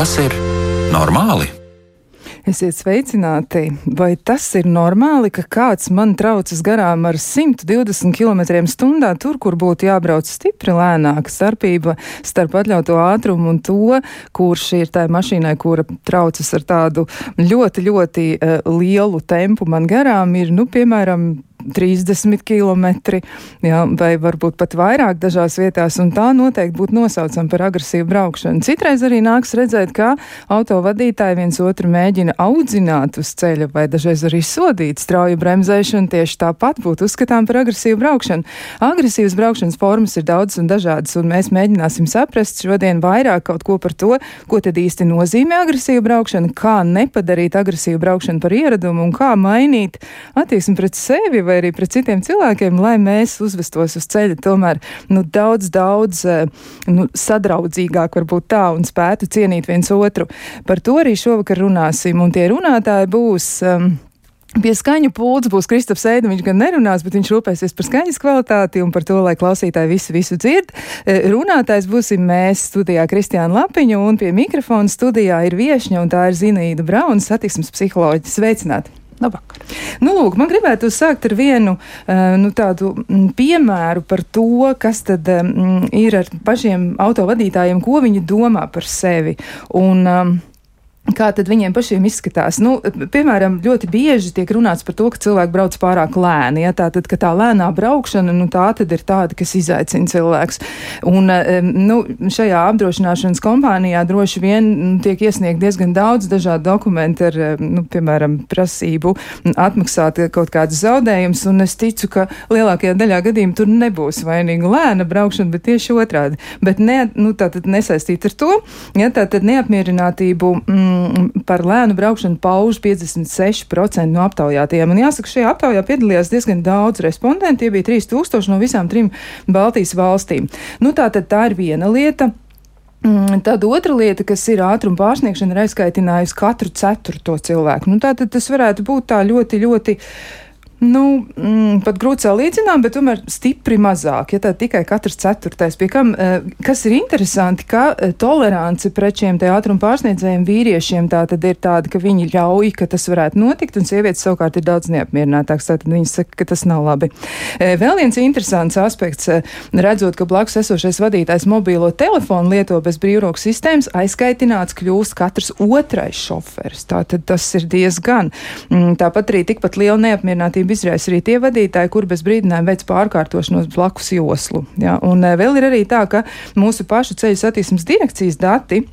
Tas ir normāli? Esiet sveicināti! Vai tas ir normāli, ka kāds man traucas garām ar 120 km/h tur, kur būtu jābrauc stipri lēnāk? Starpība starp atļautu ātrumu un to, kurš ir tai mašīnai, kura traucas ar tādu ļoti, ļoti uh, lielu tempu man garām, ir, nu, piemēram, 30 km, jā, vai varbūt pat vairāk dažās vietās, un tā noteikti būtu nosaucama par agresīvu braukšanu. Citreiz arī nāks redzēt, kā autovadītāji viens otru mēģina audzināt uz ceļa, vai dažreiz arī sodīt strauju bremzēšanu, tieši tāpat būtu uzskatām par agresīvu braukšanu. Agresīvas braukšanas formas ir daudzas un dažādas, un mēs mēģināsim saprast šodien vairāk kaut ko par to, ko tad īsti nozīmē agresīva braukšana, kā nepadarīt agresīvu braukšanu par ieradumu un kā mainīt attieksmi pret sevi vai arī pret citiem cilvēkiem, lai mēs uzvestos uz ceļa tomēr nu, daudz, daudz eh, nu, sadraudzīgāk, varbūt tā, un spētu cienīt viens otru. Par to arī šovakar runāsim, un tie runātāji būs. Um, Pie skaņu pūles būs Kristaps Eida. Viņš gan nerunās, bet viņš rūpēsies par skaņas kvalitāti un par to, lai klausītāji visu, visu dzird. Eh, runātājs būsim mēs studijā Kristiāna Lapiņa un pie mikrofona studijā ir viešņa un tā ir Zinaīda Brauna, satiksmes psiholoģija. Sveicināti! Labvakar. Nu, lūk, man gribētu sākt ar vienu uh, nu, tādu mm, piemēru par to, kas tad um, ir ar pašiem autovadītājiem, ko viņi domā par sevi. Un, um, Kā tad viņiem pašiem izskatās? Nu, piemēram, ļoti bieži tiek runāts par to, ka cilvēki brauc pārāk lēni. Ja? Tā tad, ka tā lēnā braukšana, nu, tā tad ir tāda, kas izaicina cilvēks. Un, nu, šajā apdrošināšanas kompānijā droši vien nu, tiek iesniegt diezgan daudz dažādu dokumentu ar, nu, piemēram, prasību atmaksāt kaut kādus zaudējumus, un es ticu, ka lielākajā daļā gadījumu tur nebūs vainīga lēna braukšana, bet tieši otrādi. Bet ne, nu, tā tad nesaistīt ar to, ja tā tad neapmierinātību. Mm, mm, par lēnu braukšanu pauž 56% no aptaujātajiem. Un jāsaka, šajā aptaujā piedalījās diezgan daudz respondentu, tie bija 3000 no visām trim Baltijas valstīm. Nu, tā tad tā ir viena lieta. Mm, tad otra lieta, kas ir ātruma pārsniegšana, ir aizskaitinājusi katru ceturto cilvēku. Nu, tā tad tas varētu būt tā ļoti, ļoti Nu, mm, pat grūti salīdzinām, bet tomēr stipri mazāk. Ja tā tikai katrs ceturtais, pie kam, eh, kas ir interesanti, ka eh, tolerance pret šiem te ātruma pārsniedzējiem vīriešiem tā tad ir tāda, ka viņi ļauj, ka tas varētu notikt, un sievietes savukārt ir daudz neapmierinātāks. Tātad viņas saka, ka tas nav labi. Eh, vēl viens interesants aspekts, redzot, ka blakus esošais vadītājs mobīlo telefonu lieto bez brīvrokas sistēmas, aizskaitināts kļūst katrs otrais šoferis. Tātad tas ir diezgan. Mm, tāpat arī tikpat liela neapmierinātība uzmanību izraisa arī tie vadītāji, kur bez brīdinājuma veids pārkārtošanos blakus joslu. Ja? Un eh, vēl ir arī tā, ka mūsu pašu ceļu satiksmes direkcijas dati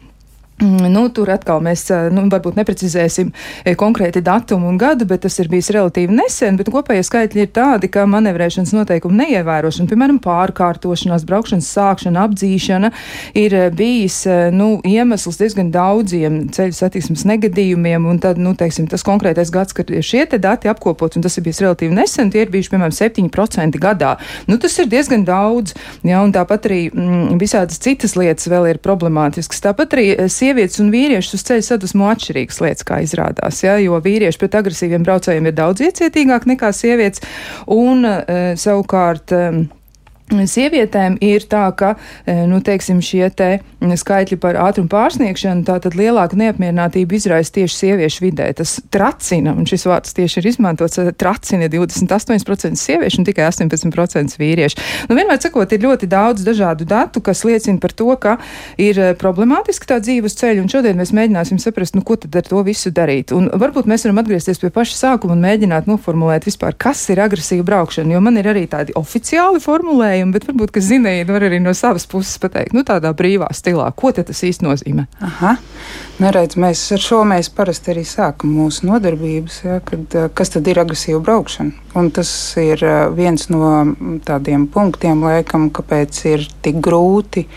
nu, tur atkal mēs nu, varbūt neprecizēsim konkrēti datumu un gadu, bet tas ir bijis relatīvi nesen. Kopējie skaitļi ir tādi, ka manevrēšanas noteikumu neievērošana, piemēram, pārkārtošanās, braukšanas sākšana, apdzīšana, ir bijis nu, iemesls diezgan daudziem ceļu satiksmes negadījumiem. Tad, nu, teiksim, tas konkrētais gads, kad šie dati apkopot, un tas ir bijis relatīvi nesen, tie ir bijuši, piemēram, 7% gadā. Nu, tas ir diezgan daudz. Ja, un tāpat arī mm, visādas citas lietas vēl ir problemātiskas. Tāpat arī sievietes un vīrieši uz ceļa sadusmo atšķirīgas lietas, kā izrādās. Ja, jo vīrieši pret agresīviem braucējiem ir daudz iecietīgāk nekā sievietes, un uh, savukārt. Sievietēm ir tā, ka e, nu, teiksim, šie te skaitļi par ātrumu pārsniegšanu, tātad lielāka neapmierinātība izraisa tieši sieviešu vidē. Tas tracina, un šis vārds tieši ir izmantots, e, tracina 28% sieviešu un tikai 18% vīriešu. Nu, vienmēr sakot, ir ļoti daudz dažādu datu, kas liecina par to, ka ir e, problemātiski tā dzīve uz ceļa, un šodien mēs mēģināsim saprast, nu, ko tad ar to visu darīt. Un varbūt mēs varam atgriezties pie paša sākuma un mēģināt noformulēt vispār, kas ir agresīva braukšana, jo man ir arī tādi oficiāli formulējumi formulējumu, bet varbūt, ka Zinaida var arī no savas puses pateikt, nu tādā brīvā stilā, ko tas īsti nozīmē. Aha. Neredz, nu, mēs ar šo mēs parasti arī sākam mūsu nodarbības, ja, kad, eh, kas tad ir agresīva braukšana. Un tas ir eh, viens no tādiem punktiem, laikam, kāpēc ir tik grūti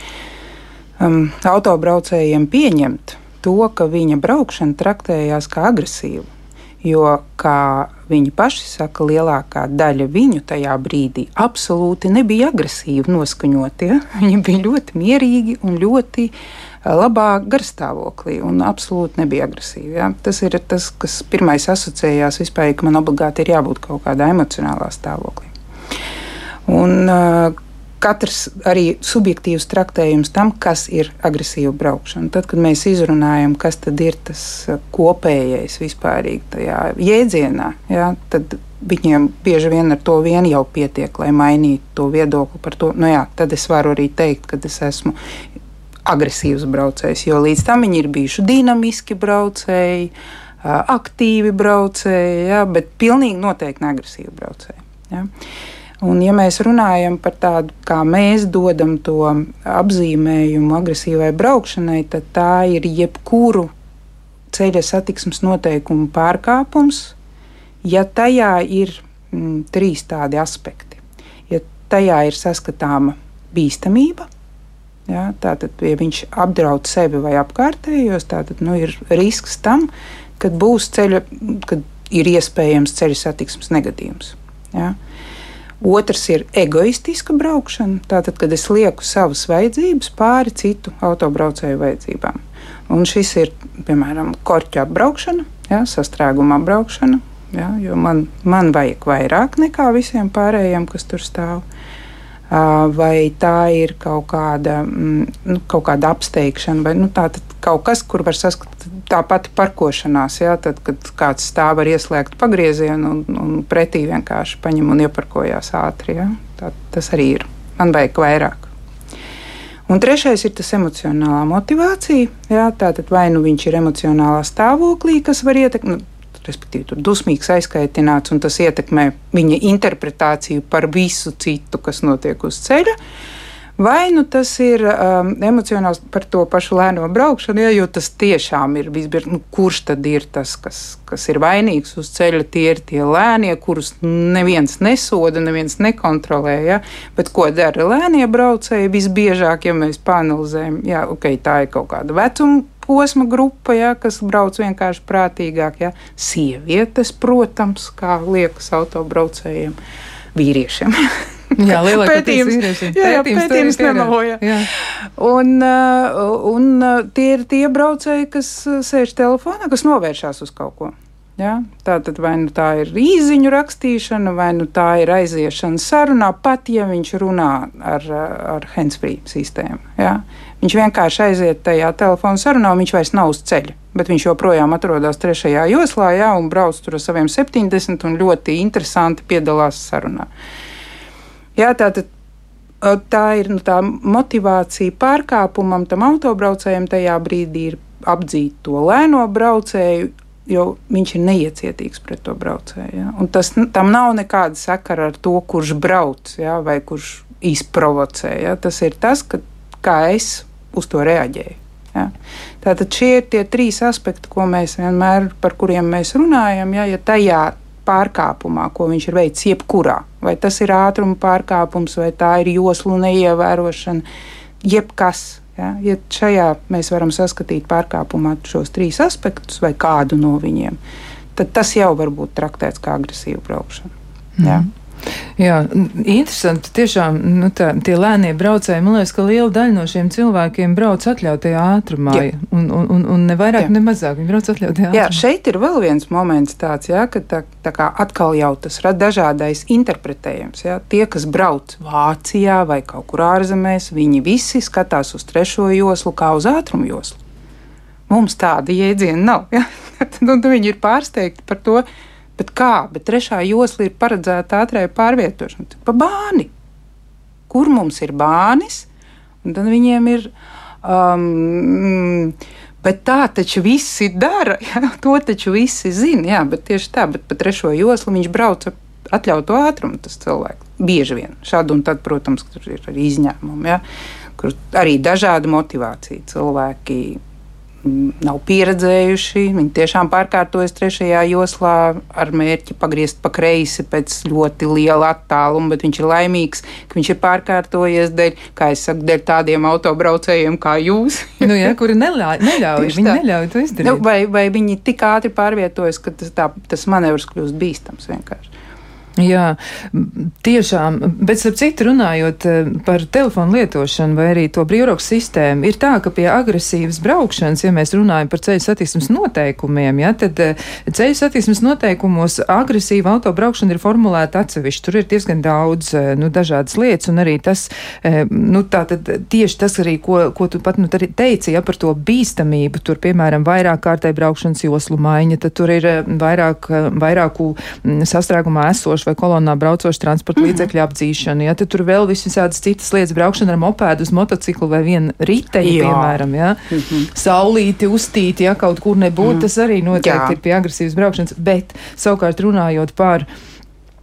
um, autobraucējiem pieņemt to, ka viņa braukšana traktējās kā agresīva. Jo, kā viņi paši saka, lielākā daļa viņu tajā brīdī absolūti nebija agresīvi noskaņoti. Ja? Viņi bija ļoti mierīgi un ļoti eh, labā garstāvoklī un absolūti nebija agresīvi. Ja? Tas ir tas, kas pirmais asociējās vispār, ka man obligāti ir jābūt kaut kādā emocionālā stāvoklī. Un, uh, katrs arī subjektīvs traktējums tam, kas ir agresīva braukšana. Tad, kad mēs izrunājam, kas ir tas kopējais vispārīgi tajā jēdzienā, jā, tad viņiem bieži vien ar to vien jau pietiek, lai mainītu to viedokli par to. Nu jā, tad es varu arī teikt, ka es esmu agresīvs braucējs, jo līdz tam viņi ir bijuši dinamiski braucēji, aktīvi braucēji, jā, bet pilnīgi noteikti neagresīvi braucēji. Jā. Un, ja mēs runājam par tādu, kā mēs dodam to apzīmējumu agresīvai braukšanai, tad tā ir jebkuru ceļa satiksmes noteikumu pārkāpums, ja tajā ir mm, trīs tādi aspekti. Ja tajā ir saskatāma bīstamība, ja, tātad, ja viņš apdraud sevi vai apkārtējos, tad nu, ir risks tam, ka būs ceļa, kad ir iespējams ceļa satiksmes negadījums. Ja. Otrs ir egoistiska braukšana, tātad, kad es lieku savas vajadzības pāri citu autobraucēju vajadzībām. Un šis ir, piemēram, korķa apbraukšana, ja, sastrēguma apbraukšana, ja, jo man, man vajag vairāk nekā visiem pārējiem, kas tur stāv. Vai tā ir kaut kāda, mm, nu, kaut kāda apsteigšana, vai nu, tā, kaut kas, kur var saskatīt tā pati parkošanās, ja, tad, kad kāds stāv ar ieslēgtu pagriezienu un, un pretī vienkārši paņem un ieparkojās ātri. Ja. Tā, tas arī ir. Man vajag vairāk. Un trešais ir tas emocionālā motivācija. Jā, tātad vai nu viņš ir emocionālā stāvoklī, kas var ietekmēt, nu, respektīvi, tur dusmīgs, aizkaitināts, un tas ietekmē viņa interpretāciju par visu citu, kas notiek uz ceļa. Vai nu tas ir um, emocionāls par to pašu lēno braukšanu, ja, jo tas tiešām ir visbiežāk, nu, kurš tad ir tas, kas, kas ir vainīgs uz ceļa, tie ir tie lēnie, kurus neviens nesoda, neviens nekontrolē. Ja, bet ko dara lēnie braucēji? Visbiežāk, ja mēs panelizējam, ja, okay, tā ir kaut kāda vecuma posma grupa, ja, kas brauc vienkārši prātīgāk. Ja. Sievietes, protams, kā liekas autobraucējiem, vīriešiem. Jā, lielākoties pētījums, jā, jā, pētījums nemeloja. Un, uh, un uh, tie ir tie braucēji, kas uh, sēž telefonā, kas novēršās uz kaut ko. Ja? Tā tad vai nu tā ir īsiņu rakstīšana, vai nu tā ir aiziešana sarunā, pat ja viņš runā ar, ar handsfree sistēmu. Ja? Viņš vienkārši aiziet tajā telefona sarunā, un viņš vairs nav uz ceļa. Bet viņš joprojām atrodas trešajā joslā, ja, un brauc tur ar saviem 70 un ļoti interesanti piedalās sarunā. Jā, tātad tā ir nu, tā motivācija pārkāpumam, tam autobraucējam tajā brīdī ir apdzīt to lēno braucēju, jo viņš ir neiecietīgs pret to braucēju. Ja? Un tas tam nav nekāda sakara ar to, kurš brauc ja? vai kurš izprovocē. Ja? Tas ir tas, ka, kā es uz to reaģēju. Ja? Tātad šie ir tie trīs aspekti, vienmēr, par kuriem mēs runājam. Ja, ja tajā pārkāpumā, ko viņš ir veicis jebkurā. Vai tas ir ātruma pārkāpums, vai tā ir joslu neievērošana, jebkas. Ja, ja šajā mēs varam saskatīt pārkāpumā šos trīs aspektus vai kādu no viņiem, tad tas jau var būt traktēts kā agresīva braukšana. Mm. Ja. Jā, interesanti. Tiešām nu, tā, tie lēnie braucēji, man liekas, ka liela daļa no šiem cilvēkiem brauc atļautajā ātrumā. Jā. Un, un, un, un ne vairāk, jā. ne mazāk. Viņi brauc atļautajā ātrumā. Jā, šeit ir vēl viens moments tāds, jā, ka tā, tā kā atkal jau tas rada dažādais interpretējums. Jā. Tie, kas brauc Vācijā vai kaut kur ārzemēs, viņi visi skatās uz trešo joslu kā uz ātrumu joslu. Mums tāda jēdziena nav. Ja? nu, viņi ir pārsteigti par to, Bet kā? Bet trešā josla ir paredzēta ātrai pārvietošanai. Pa bāni. Kur mums ir bānis? Un tad viņiem ir. Um, Bet tā taču visi dara. Jā, to taču visi zina. Jā, bet tieši tā, bet pa trešo joslu viņš brauc ar atļautu ātrumu. Tas cilvēks bieži vien šādi un tad, protams, ir arī izņēmumi, jā, kur arī dažāda motivācija cilvēki nav pieredzējuši. Viņi tiešām pārkārtojas trešajā joslā ar mērķi pagriezt pa kreisi pēc ļoti liela attāluma, bet viņš ir laimīgs, ka viņš ir pārkārtojies dēļ, kā es saku, dēļ tādiem autobraucējiem kā jūs. nu, jā, kuri neļauj, neļauj, viņi neļauj to izdarīt. Nu, vai, vai viņi tik ātri pārvietojas, ka tas, tā, tas manevrs kļūst bīstams vienkārši. Jā, tiešām, bet ap citu runājot eh, par telefonu lietošanu vai arī to brīvroku sistēmu, ir tā, ka pie agresīvas braukšanas, ja mēs runājam par ceļu satiksmes noteikumiem, ja, tad eh, ceļu satiksmes noteikumos agresīva autobraukšana ir formulēta atsevišķi. Tur ir diezgan daudz eh, nu, dažādas lietas, un arī tas, nu, tā tad tieši tas arī, ko, ko tu pat nu, teici, ja par to bīstamību, tur, piemēram, vairāk kārtai braukšanas joslu maiņa, tad tur ir vairāk, vairāku mm, sastrēgumā esošu vai kolonā braucošu transporta mm -hmm. līdzekļu apdzīšanu. Ja? Tad tur vēl visādas citas lietas, braukšana ar mopēdu uz motociklu vai vienu riteņu, piemēram, ja? mm -hmm. saulīti, uztīti, ja kaut kur nebūtu, mm tas arī noteikti Jā. ir pie agresīvas braukšanas. Bet savukārt runājot par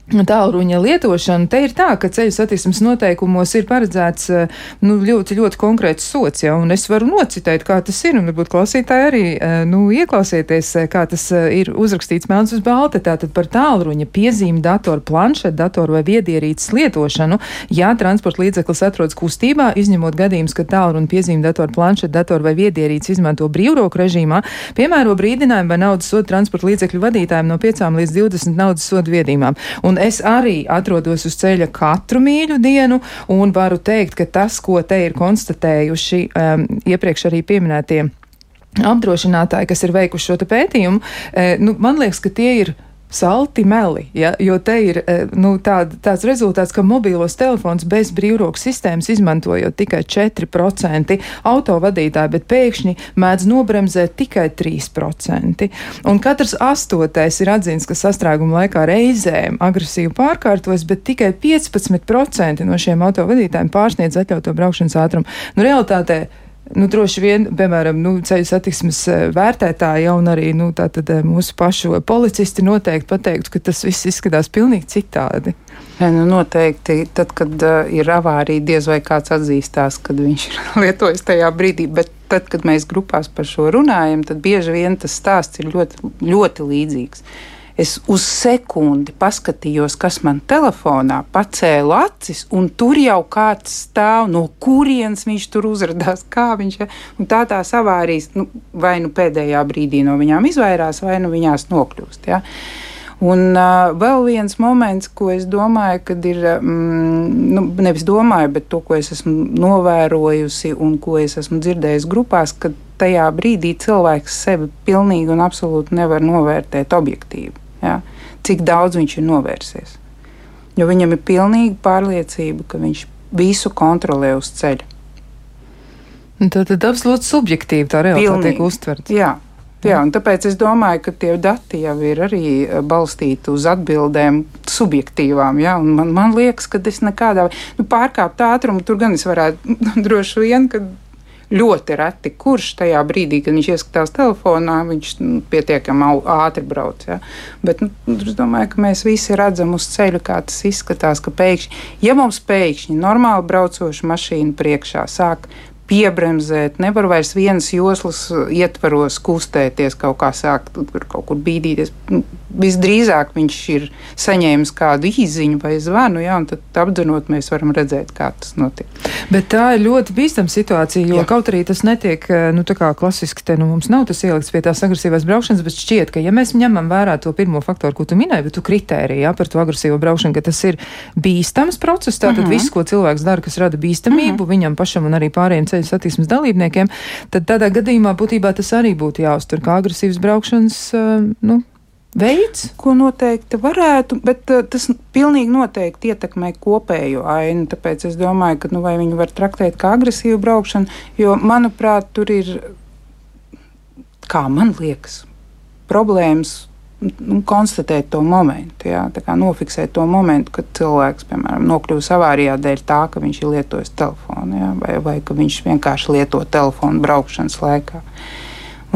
Tālruņa lietošana te ir tā, ka ceļu satiksmes noteikumos ir paredzēts eh, nu, ļoti, ļoti konkrēts sots, ja, un es varu nocitēt, kā tas ir, un varbūt klausītāji arī eh, nu, ieklausieties, eh, kā tas ir uzrakstīts melns uz balta, tātad par tālruņa piezīmi datoru, planšetu datoru vai viedierīces lietošanu, ja transporta līdzeklis atrodas kustībā, izņemot gadījumus, ka tālruņa piezīmi datoru, planšetu datoru vai viedierīces izmanto brīvroku režīmā, piemēro brīdinājumu vai naudas sodu transporta līdzekļu vadītājiem no 5 līdz 20 naudas sodu viedījumām. Un un es arī atrodos uz ceļa katru mīļu dienu, un varu teikt, ka tas, ko te ir konstatējuši um, iepriekš arī pieminētie apdrošinātāji, kas ir veikuši šo pētījumu, e, nu, man liekas, ka tie ir salti meli, ja, jo te ir e, nu, tād, tāds rezultāts, ka mobilos telefons bez brīvroku sistēmas izmantojot tikai 4% autovadītāji, bet pēkšņi mēdz nobremzēt tikai 3%. Un katrs astotais ir atzīts, ka sastrēguma laikā reizēm agresīvi pārkārtojas, bet tikai 15% no šiem autovadītājiem pārsniedz atļautu braukšanas ātrumu. Nu, realitātē Nu, droši vien, piemēram, nu, ceļu satiksmes eh, vērtētāji un arī nu, tātad, eh, mūsu pašu policisti noteikti pateiktu, ka tas viss izskatās pilnīgi citādi. Ja, nu noteikti, tad, kad uh, ir avārija, diez vai kāds atzīstās, kad viņš ir lietojis tajā brīdī. Bet tad, kad mēs grupās par šo runājam, tad bieži vien tas stāsts ir ļoti, ļoti līdzīgs. Es uz sekundi paskatījos, kas man telefonā pacēla acis, un tur jau kāds stāv, no kurienes viņš tur uzrādās, kā viņš ir. Tā tās avārijas nu, vai nu pēdējā brīdī no viņām izvairās, vai nu viņās nokļūst. Ja? Un uh, vēl viens moments, ko es domāju, kad ir, mm, nu, nevis domāju, bet to, ko es esmu novērojusi un ko es esmu dzirdējusi grupās, kad tajā brīdī cilvēks sevi pilnīgi un absolūti nevar novērtēt objektīvi. Ja? Cik daudz viņš ir novērsies. Jo viņam ir pilnīga pārliecība, ka viņš visu kontrolē uz ceļa. Tad, tad absolūti subjektīvi tā realitāte tiek uztverta. Jā, Jā, tāpēc es domāju, ka tie dati jau ir arī eh, balstīti uz atbildēm subjektīvām. Ja? Man, man liekas, ka es nekādā nu, pārkāpt ātrumu tur gan es varētu droši vien, ka ļoti reti, kurš tajā brīdī, kad viņš ieskatās telefonā, viņš nu, pietiekami ātri brauc. Ja? Bet nu, es domāju, ka mēs visi redzam uz ceļa, kā tas izskatās, ka pēkšņi, ja mums pēkšņi normāli braucoša mašīna priekšā sāk piebremzēt, nevar vairs vienas joslas ietvaros kustēties, kaut kā sākt kaut kur bīdīties. Nu, visdrīzāk viņš ir saņēmis kādu īziņu vai zvanu, ja, un tad apdzenot mēs varam redzēt, kā tas notiek. Bet tā ir ļoti bīstama situācija, jo jā. kaut arī tas netiek, eh, nu tā kā klasiski te, nu mums nav tas ielikts pie tās agresīvās braukšanas, bet šķiet, ka ja mēs ņemam vērā to pirmo faktoru, ko tu minēji, bet tu kritēriju, jā, par to agresīvo braukšanu, ka tas ir bīstams process, tātad uh mhm. -huh. viss, ko cilvēks dara, kas rada bīstamību uh mhm. -huh. viņam pašam un arī pārējiem ceļu satiksmes dalībniekiem, tad tādā gadījumā būtībā tas arī būtu jāuztur kā agresīvas braukšanas, eh, nu, veids, ko noteikti varētu, bet uh, tas pilnīgi noteikti ietekmē kopējo ainu. Tāpēc es domāju, ka nu, viņi var traktēt kā agresīvu braukšanu, jo, manuprāt, tur ir, kā man liekas, problēmas. Nu, konstatēt to momentu, jā, nofiksēt to momentu, kad cilvēks, piemēram, nokļūst avārijā dēļ tā, ka viņš ir lietojis telefonu, jā, vai, vai ka viņš vienkārši lieto telefonu braukšanas laikā.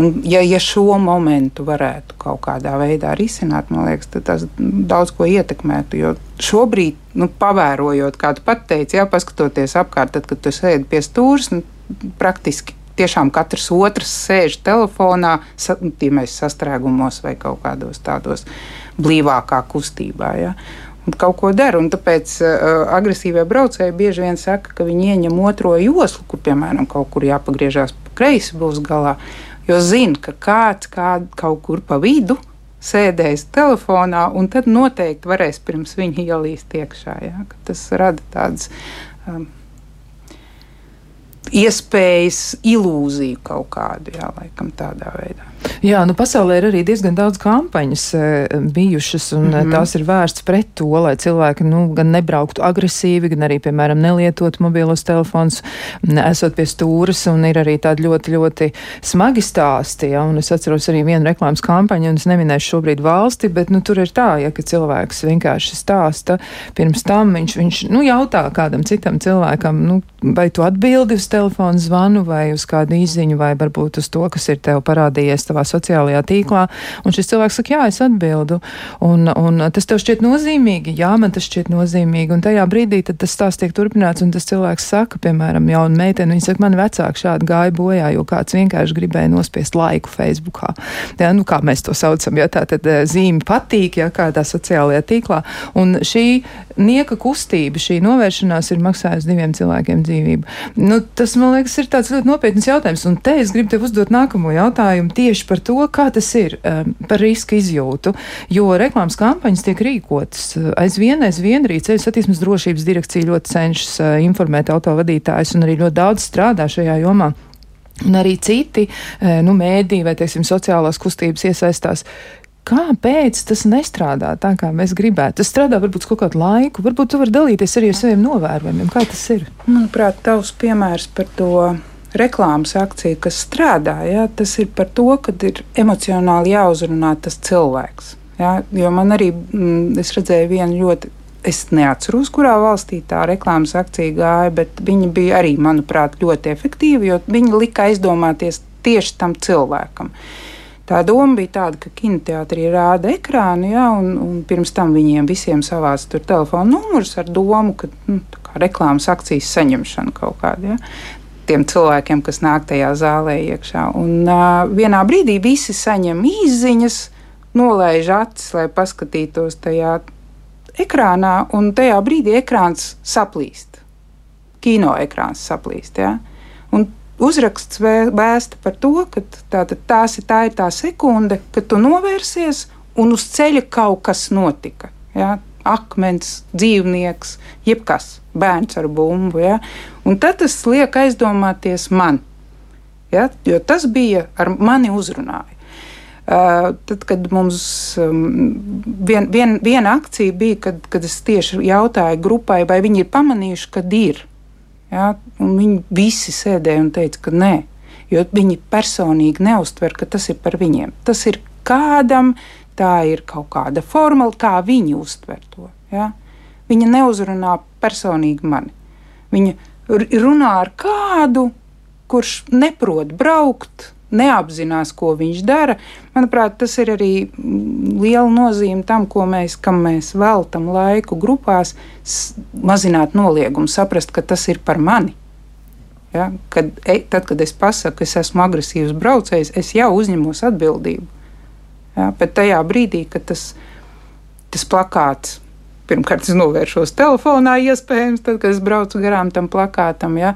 Un, ja, ja šo momentu varētu kaut kādā veidā risināt, man liekas, tas daudz ko ietekmētu. Jo šobrīd, nu, pavērojot, kā tu pat teici, jā, paskatoties apkārt, tad, kad tu sēdi pie stūres, nu, praktiski tiešām katrs otrs sēž telefonā, sa, ja mēs sastrēgumos vai kaut kādos tādos blīvākā kustībā. Ja? Un kaut ko dara. Un tāpēc uh, agresīvie braucēji bieži vien saka, ka viņi ieņem otro joslu, kur, piemēram, kaut kur jāpagriežās pa kreisi būs galā. Jo zina, ka kāds kād, kaut kur pa vidu sēdējis telefonā, un tad noteikti varēs pirms viņa ielīst iekšā. Ja? Tas rada tādas um, iespējas, ilūziju kaut kādu, jā, laikam tādā veidā. Jā, nu pasaulē ir arī diezgan daudz kampaņas e, bijušas, un mm -hmm. tās ir vērstas pret to, lai cilvēki nu, gan nebrauktu agresīvi, gan arī, piemēram, nelietot mobilos telefonus, esot pie stūras, un ir arī tādi ļoti, ļoti smagi stāsti, ja, un es atceros arī vienu reklāmas kampaņu, un es neminēšu šobrīd valsti, bet, nu, tur ir tā, ja, ka cilvēks vienkārši stāsta, pirms tam viņš, viņš, nu, jautā kādam citam cilvēkam, nu, vai tu atbildi uz telefonu zvanu, vai uz kādu izziņu, vai varbūt uz to, kas ir tev parādījies savā sociālajā tīklā. Un šis cilvēks saka, jā, es atbildu. Un, un tas tev šķiet nozīmīgi, jā, man tas šķiet nozīmīgi. Un tajā brīdī tas stāsts tiek turpināts, un tas cilvēks saka, piemēram, jauna meitene, viņa saka, man vecāki šādi gāja bojā, jo kāds vienkārši gribēja nospiest laiku Facebookā. Jā, nu, kā mēs to saucam, ja tā tad eh, zīme patīk, ja kādā sociālajā tīklā. Un šī nieka kustība, šī novēršanās ir maksājusi diviem cilvēkiem dzīvību. Nu, tas, man liekas, ir tāds ļoti nopietns jautājums. Un te es gribu tev uzdot nākamo jautājumu tieši par to, kā tas ir um, par riska izjūtu. Jo reklāmas kampaņas tiek rīkotas aizvien, aizvien arī ceļu satiksmes drošības direkcija ļoti cenšas uh, informēt autovadītājus un arī ļoti daudz strādā šajā jomā. Un arī citi uh, nu, mēdī vai teiksim, sociālās kustības iesaistās. Kāpēc tas nestrādā tā, kā mēs gribētu? Tas strādā varbūt kaut kādu laiku, varbūt tu vari dalīties arī ar saviem novērojumiem. Kā tas ir? Manuprāt, tavs piemērs par to reklāmas akciju, kas strādā, ja, tas ir par to, ka ir emocionāli jāuzrunā tas cilvēks. Ja, jo man arī, mm, es redzēju vienu ļoti, es neatceros, kurā valstī tā reklāmas akcija gāja, bet viņi bija arī, manuprāt, ļoti efektīvi, jo viņi lika aizdomāties tieši tam cilvēkam. Tā doma bija tāda, ka kinoteātrī rāda ekrānu, ja, un, un pirms tam viņiem visiem savāca tur telefona numurus ar domu, ka nu, reklāmas akcijas saņemšana kaut kāda. Ja. Tiem cilvēkiem, kas nāk tajā zālē iekšā. Un uh, vienā brīdī visi saņem izziņas, nolaiž acis, lai paskatītos tajā ekrānā, un tajā brīdī ekrāns saplīst. Kino ekrāns saplīst. Ja? Un uzraksts vēsta par to, ka tātad, tās ir, tā ir tā sekunde, kad tu novērsies un uz ceļa kaut kas notika. Ja? Akmens, dzīvnieks, jebkas, bērns ar bumbu. Ja? Un tad tas liek aizdomāties man. Ja? Jo tas bija ar mani uzrunāja. Uh, tad, kad mums um, vien, vien, viena akcija bija, kad, kad es tieši jautāju grupai, vai viņi ir pamanījuši, ka ir Ja? Viņi visi sēdēja un teica, ka nē, jo viņi personīgi neuztver, ka tas ir par viņiem. Tas ir kādam, tā ir kaut kāda formula, kā viņi uztver to. Ja? Viņa neuzrunā personīgi mani. Viņa runā ar kādu, kurš neprot braukt, neapzinās, ko viņš dara. Manuprāt, tas ir arī mm, liela nozīme tam, ko mēs, mēs veltam laiku grupās, mazināt noliegumu, saprast, ka tas ir par mani. Ja? Kad, e, tad, kad es pasaku, ka es esmu agresīvs braucējs, es jau uzņemos atbildību. Ja? Bet tajā brīdī, kad tas, tas plakāts pirmkārt, es novēršos telefonā, iespējams, tad, kad es braucu garām tam plakātam. Ja?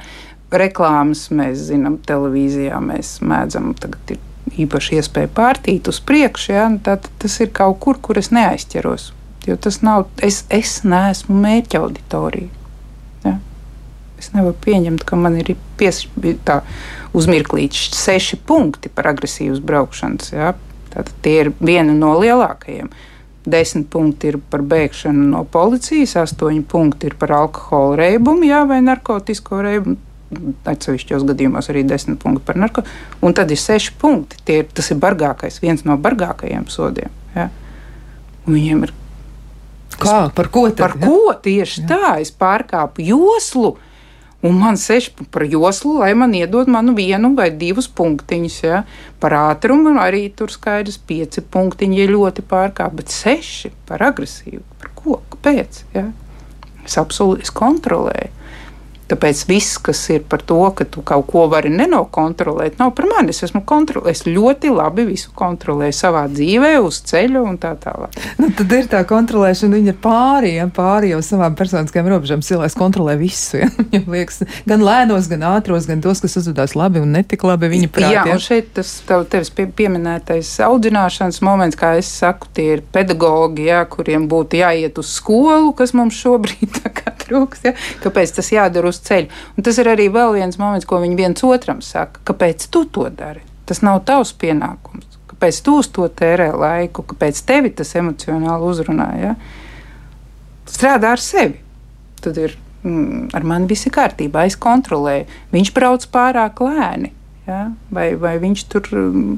reklāmas mēs zinām, televīzijā mēs mēdzam tagad ir īpaši iespēja pārtīt uz priekšu, ja, tad tas ir kaut kur, kur es neaizķeros. Jo tas nav, es, es neesmu mērķa auditorija. Ja. Es nevaru pieņemt, ka man ir uzmirklīts seši punkti par agresīvas braukšanas. Ja. Tātad tie ir viena no lielākajiem. Desmit punkti ir par bēgšanu no policijas, astoņi punkti ir par alkohola reibumu jā, vai narkotiku reibumu atsevišķos gadījumos arī 10 punkti par narkotiku, un tad ir 6 punkti. Tie, tas ir bargākais, viens no bargākajiem sodiem. Un viņiem ir. Kā? Par ko? Tad, par ko tieši ja. tā? Es pārkāpu joslu. Un man seši par joslu, lai man iedod manu vienu vai divus punktiņus. Ja? Par ātrumu arī tur skaidrs pieci punktiņi, ja ļoti pārkāpju, bet seši par agresīvu. Par ko? Kāpēc? Ja? Es absolūti kontrolēju. Tāpēc viss, kas ir par to, ka tu kaut ko vari nenokontrolēt, nav par mani. Es esmu kontrolējis. Ļoti labi visu kontrolēju savā dzīvē, uz ceļa un tā tālāk. Nu, tad ir tā kontrolēšana, viņa ir pāri, ja, pāri jau savām personiskajām robežām. Cilvēks kontrolē visu. Ja. Viņam liekas, gan lēnos, gan ātros, gan tos, kas uzvedās labi un netik labi viņa prātā. Jā, un šeit tas tev, tevis pie, pieminētais audzināšanas moments, kā es saku, tie ir pedagogi, ja, kuriem būtu jāiet uz skolu, kas mums šobrīd trūks. Ja? Kāpēc tas jādara uz ceļa? Un tas ir arī vēl viens moments, ko viņi viens otram saka. Kāpēc tu to dari? Tas nav tavs pienākums. Kāpēc tu uz to tērē laiku? Kāpēc tevi tas emocionāli uzrunā? Ja? Strādā ar sevi. Tad ir mm, ar mani viss kārtībā, es kontrolēju. Viņš brauc pārāk lēni. Ja? Vai, vai viņš tur mm,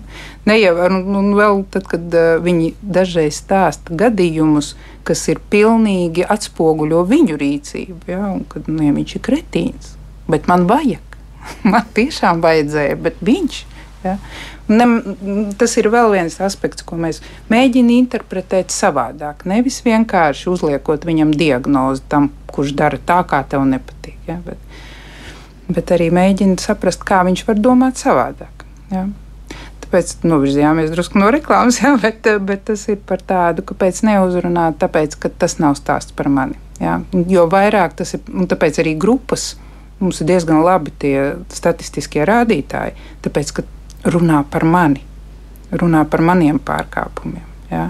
neievēro, un, un vēl tad, kad uh, viņi dažreiz stāsta gadījumus, kas ir pilnīgi atspoguļo viņu rīcību, ja? un kad nu, ja viņš ir kretīns, bet man vajag, man tiešām vajadzēja, bet viņš. Ja? Ne, tas ir vēl viens aspekts, ko mēs mēģinām interpretēt savādāk. Nevis vienkārši uzliekot viņam diagnozi tam, kurš dara tā, kā tev nepatīk. Ja? Bet, bet arī mēģina saprast, kā viņš var domāt savādāk. Ja? Tāpēc novirzījāmies drusku no reklāmas, ja? bet, bet tas ir par tādu, kāpēc neuzrunāt, tāpēc, ka tas nav stāsts par mani. Ja? Jo vairāk tas ir, un tāpēc arī grupas mums ir diezgan labi tie statistiskie rādītāji, tāpēc, ka runā par mani, runā par maniem pārkāpumiem. Ja?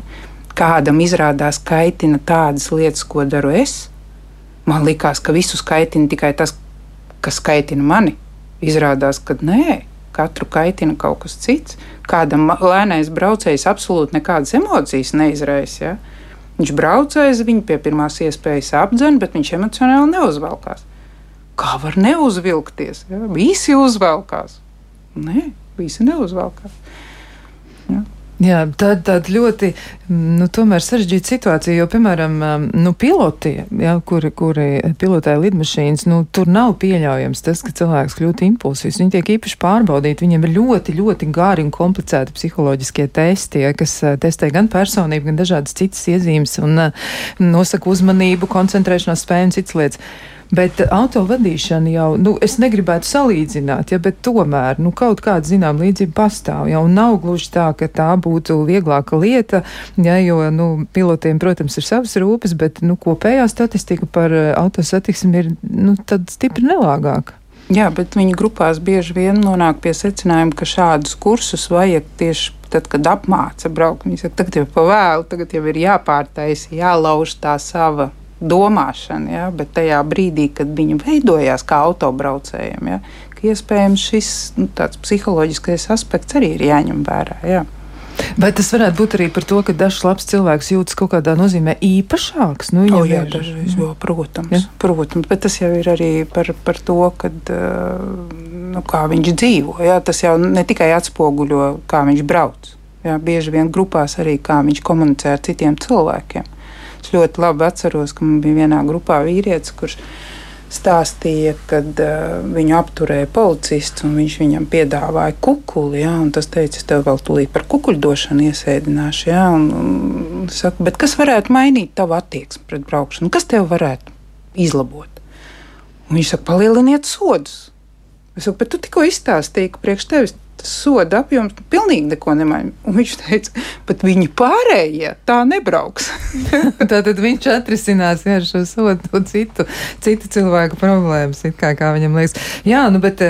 Kādam izrādās kaitina tādas lietas, ko daru es. Man liekas, ka visus kaitina tikai tas, kas kaitina mani. Izrādās, ka nē, katru kaitina kaut kas cits. Kādam lēnais braucējs absolūti nekādas emocijas neizraisa. Ja? Viņš brauc aiz viņu pie pirmās iespējas apdzen, bet viņš emocionāli neuzvelkās. Kā var neuzvilkties? Ja? Visi uzvelkās. Nē, visi neuzvelkās. Ja? Jā, tad, tad ļoti nu, sarežģīta situācija, jo, piemēram, nu, piloti, jā, kuri, kuri pilotē lidmašīnas, nu, tur nav pieļaujams tas, ka cilvēks kļūtu impulsīvs. Viņi tiek īpaši pārbaudīti, viņiem ir ļoti, ļoti gari un komplicēti psiholoģiskie testi, ja, kas testē gan personību, gan dažādas citas iezīmes un nosaka uzmanību, koncentrēšanās spēju un citas lietas. Bet autovadīšana jau, nu, es negribētu salīdzināt, ja, bet tomēr, nu, kaut kāda, zinām, līdzība pastāv. Jau nav gluži tā, ka tā būtu vieglāka lieta, ja, jo, nu, pilotiem, protams, ir savas rūpes, bet, nu, kopējā statistika par eh, autosatiksmi ir, nu, stipri nelāgāka. Jā, bet viņi grupās bieži vien nonāk pie secinājuma, ka šādus kursus vajag tieši tad, kad apmāca braukt. Viņi saka, tagad jau ir pavēlu, tagad jau ir jāpārtaisa, jālauž tā sava domāšana, ja, bet tajā brīdī, kad viņi veidojās kā autobraucējiem, ja, ka iespējams šis nu, psiholoģiskais aspekts arī ir jāņem vērā. Ja. Vai tas varētu būt arī par to, ka dažs labs cilvēks jūtas kaut kādā nozīmē īpašāks? Nu, o, jā, dažreiz, jo, protams, ja? protams, bet tas jau ir arī par, par to, kad, nu, kā viņš dzīvo. Jā, tas jau ne tikai atspoguļo, kā viņš brauc. Jā, bieži vien grupās arī kā viņš komunicē ar citiem cilvēkiem. Ļoti labi atceros, ka man bija vienā grupā vīrietis, kurš stāstīja, kad uh, viņu apturēja policists un viņš viņam piedāvāja kukuli. Ja, tas teica, es tev vēl tūlīt par kukuļdošanu iesēdināšu. Ja, un, un, saku, kas varētu mainīt tavu attieksmi pret braukšanu? Kas tev varētu izlabot? Un viņš saka, palieliniet sodus. Es saku, bet tu tikko izstāstīji, ka priekš tevis tas soda apjoms pilnīgi neko nemaina. Un viņš teica, bet viņi pārējie tā nebrauks. Tātad viņš atrisinās jā, šo sodu citu, citu cilvēku problēmas, kā, kā viņam liekas. Jā, nu, bet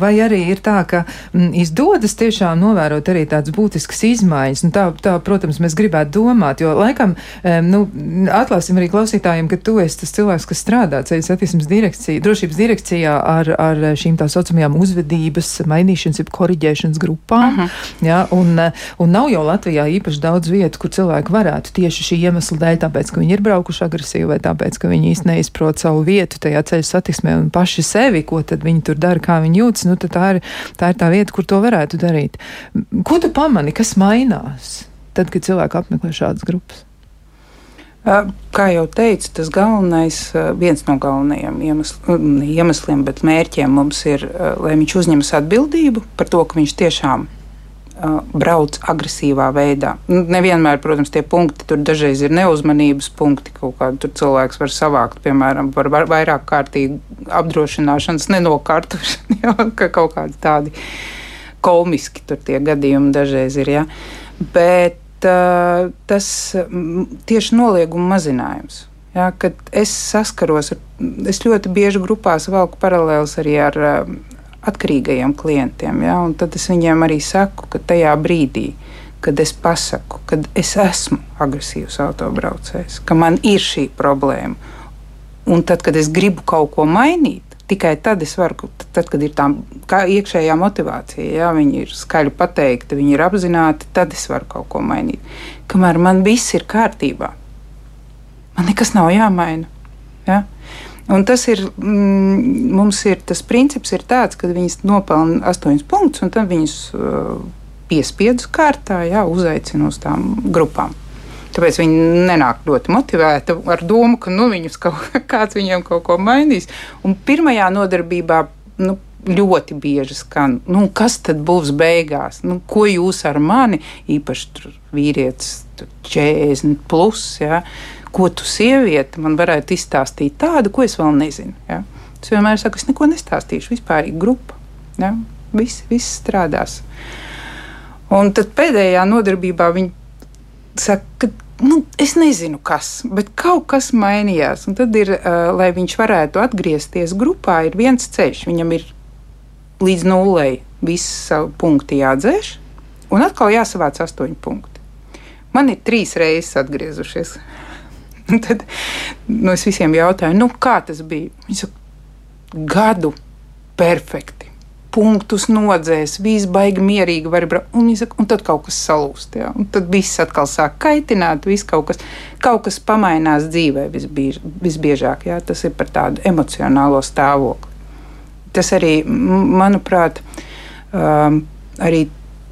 vai arī ir tā, ka m, izdodas tiešām novērot arī tādas būtiskas izmaiņas? Nu, tā, tā, protams, mēs gribētu domāt, jo laikam, nu, atklāsim arī klausītājiem, ka tu esi tas cilvēks, kas strādā ceļu satiksmes direkcija, drošības direkcijā ar, ar šīm tā saucamajām uzvedības mainīšanas, jeb koriģēšanas ārstēšanas grupām. -huh. ja, un, un nav jau Latvijā īpaši daudz vietu, kur cilvēki varētu tieši šī iemesla dēļ, tāpēc, ka viņi ir braukuši agresīvi vai tāpēc, ka viņi īsti neizprot savu vietu tajā ceļu satiksmē un paši sevi, ko tad viņi tur dara, kā viņi jūtas. Nu, tā, ir, tā ir tā vieta, kur to varētu darīt. Ko tu pamani, kas mainās tad, kad cilvēki apmeklē šādas grupas? Kā jau teicu, tas galvenais, viens no galvenajiem iemesliem, iemesliem bet mērķiem mums ir, lai viņš uzņemas atbildību par to, ka viņš tiešām brauc agresīvā veidā. Nevienmēr, protams, tie punkti tur dažreiz ir neuzmanības punkti, kaut kādu cilvēks var savākt, piemēram, par vairāk kārtīgu apdrošināšanas nenokārtošanu, ja, ka kaut kādi tādi komiski tur tie gadījumi dažreiz ir. Ja. Bet uh, tas tieši nolieguma mazinājums. Ja, kad es saskaros ar, es ļoti bieži grupās valku paralēlus arī ar uh, atkarīgajiem klientiem. Ja? Tad es viņiem arī saku, ka tajā brīdī, kad es pasaku, ka es esmu agresīvs autobraucējs, ka man ir šī problēma, un tad, kad es gribu kaut ko mainīt, tikai tad es varu, tad, kad ir tā iekšējā motivācija, ja viņi ir skaļi pateikti, viņi ir apzināti, tad es varu kaut ko mainīt. Kamēr man viss ir kārtībā, man nekas nav jāmaina. Ja? Un tas ir, mm, mums ir tas princips, ir tāds, ka viņas nopelna astoņus punktus, un tad viņas uh, piespiedu kārtā jā, uzaicina uz tām grupām. Tāpēc viņi nenāk ļoti motivēti ar domu, ka nu, kaut, kāds viņiem kaut ko mainīs. Un pirmajā nodarbībā nu, ļoti bieži skan, nu, kas tad būs beigās? Nu, ko jūs ar mani, īpaši vīrietis, 40 plus, ja, ko tu sieviete man varētu izstāstīt tādu, ko es vēl nezinu. Ja? Es vienmēr saku, es neko nestāstīšu, vispār ir grupa. Ja? Viss, viss strādās. Un tad pēdējā nodarbībā viņi saka, ka nu, es nezinu, kas, bet kaut kas mainījās. Un tad, ir, uh, lai viņš varētu atgriezties grupā, ir viens ceļš. Viņam ir līdz nulei visi punkti jādzēš, un atkal jāsavāc astoņi punkti. Man ir trīs reizes atgriezušies. Un tad nu, es visiem jautāju, nu, kā tas bija. Viņi saka, gadu perfekti. Punktus nodzēs, viss baigi mierīgi var būt. Un, saka, un tad kaut kas salūst. Ja? Un tad viss atkal sāk kaitināt, viss kaut kas, kaut kas pamainās dzīvē visbiež, visbiežāk. Ja? Tas ir par tādu emocionālo stāvokli. Tas arī, manuprāt, um, arī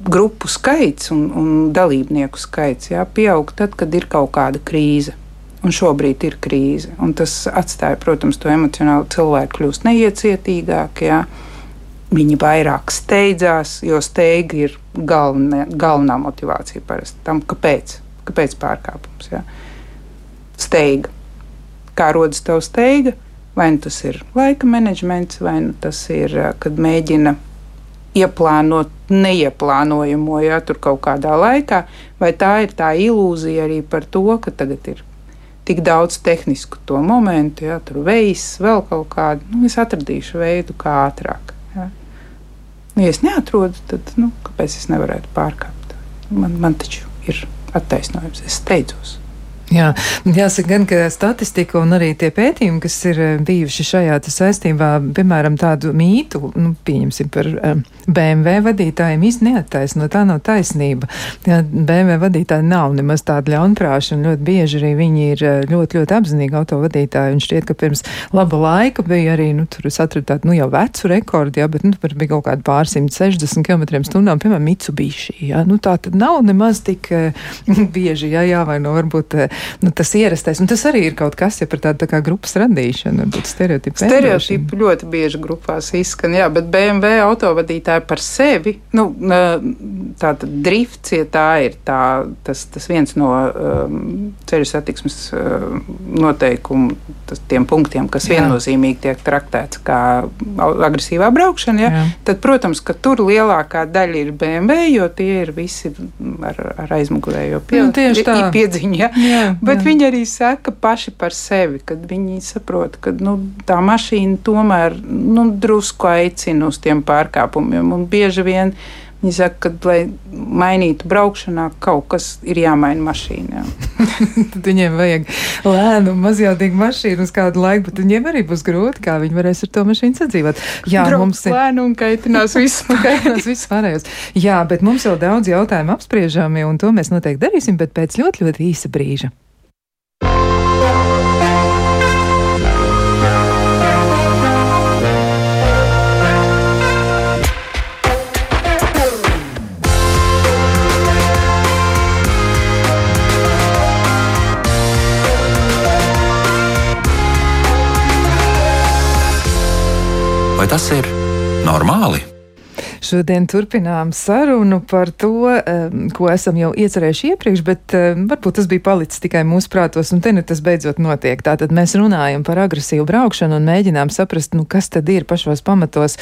grupu skaits un, un dalībnieku skaits jā, pieaug tad, kad ir kaut kāda krīze. Un šobrīd ir krīze. Tas atstāja, protams, to emocionāli cilvēku kļūst neiecietīgāki. Ja? Viņi vairāk steidzās, jo steiga ir galvenā, galvenā motivācija parasti tam, kāpēc, kāpēc pārkāpums. Ja? Steiga. Kā rodas tev steiga? Vai nu tas ir laika menedžments, vai nu tas ir, kad mēģina ieplānot neieplānojamo, ja tur kaut kādā laikā, vai tā ir tā ilūzija arī par to, ka tagad ir tik daudz tehnisku to momentu, ja tur veids, vēl kaut kādu. Nu, es atradīšu veidu, kā ātrāk. Nu, ja es neatrodu, tad nu, kāpēc es nevarētu pārkāpt? Man, man taču ir attaisnojums, es steidzos. Jā, jāsaka gan, ka statistika un arī tie pētījumi, kas ir eh, bijuši šajā saistībā, piemēram, tādu mītu, nu, pieņemsim par eh, BMW vadītājiem, īsti neattaisno, tā nav taisnība. Jā, BMW vadītāji nav nemaz tādi ļaunprāši, un ļoti bieži arī viņi ir eh, ļoti, ļoti apzinīgi autovadītāji, un šķiet, ka pirms laba laika bija arī, nu, tur es atradu tādu, nu, jau vecu rekordu, jā, bet, nu, tur bija kaut kādi pārsimt 60 km stundām, piemēram, Mitsubishi, jā, nu, tā tad nav nemaz tik bieži, jā, jā, vai no varbūt uh, nu, tas ierastais. Un tas arī ir kaut kas, ja par tādu tā kā grupas radīšanu, varbūt stereotipu. Stereotipi ļoti bieži grupās izskan, jā, bet BMW autovadītāji par sevi, nu, tāda drifts, ja tā ir tā, tas, tas viens no um, ceļu satiksmes um, noteikumu, tas, tiem punktiem, kas jā. viennozīmīgi tiek traktēts kā agresīvā braukšana, ja, jā. tad, protams, ka tur lielākā daļa ir BMW, jo tie ir visi ar, ar aizmugurējo pie, nu, piedziņu. Ja. Jā, Bet jā. viņi arī saka paši par sevi, kad viņi saprot, ka nu, tā mašīna tomēr nu, drusku aicina uz tiem pārkāpumiem. Un bieži vien Viņi saka, ka, lai mainītu braukšanā, kaut kas ir jāmaina mašīnā. Tad viņiem vajag lēnu, mazjautīgu mašīnu uz kādu laiku, bet viņiem arī būs grūti, kā viņi varēs ar to mašīnu sadzīvot. Jā, Brauc mums ir lēnu un kaitinās viss. kaitinās viss pārējos. Jā, bet mums vēl daudz jautājumu apspriežami, un to mēs noteikti darīsim, bet pēc ļoti, ļoti īsa brīža. Vai tas ir normāli? Šodien turpinām sarunu par to, ko esam jau iecerējuši iepriekš, bet varbūt tas bija palicis tikai mūsu prātos, un te nu tas beidzot notiek. Tātad mēs runājam par agresīvu braukšanu un mēģinām saprast, nu, kas tad ir pašos pamatos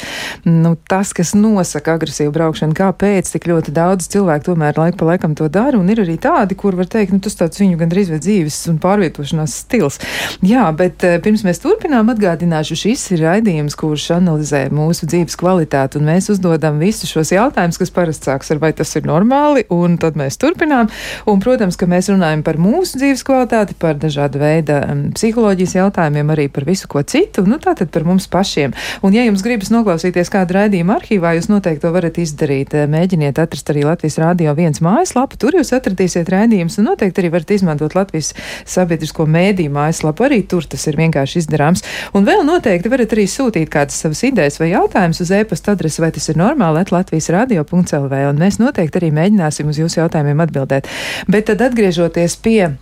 nu, tas, kas nosaka agresīvu braukšanu, kāpēc tik ļoti daudz cilvēku tomēr laik pa laikam to dara, un ir arī tādi, kur var teikt, nu, tas tāds viņu gandrīz vai dzīves un pārvietošanās stils. Jā, bet pirms mēs turpinām atgādināšu, šis ir raidījums, kurš analizē mūsu dzīves kvalitāti, un mēs uzdodam visus šos jautājumus, kas parasti sāks ar vai tas ir normāli, un tad mēs turpinām. Un, protams, ka mēs runājam par mūsu dzīves kvalitāti, par dažādu veidu psiholoģijas jautājumiem, arī par visu ko citu, nu tātad par mums pašiem. Un, ja jums gribas noklausīties kādu raidījumu arhīvā, jūs noteikti to varat izdarīt. Mēģiniet atrast arī Latvijas Rādio viens mājaslapu, tur jūs atradīsiet raidījumus, un noteikti arī varat izmantot Latvijas sabiedrisko mēdīju mājaslapu, arī tur tas ir vienkārši izdarāms. Un vēl noteikti varat arī sūtīt kādas savas idejas vai jautājumus uz e-pasta adresi, vai tas ir normāli, Latvijas radio.lv, un mēs noteikti arī mēģināsim uz jūsu jautājumiem atbildēt. Bet tad atgriežoties pie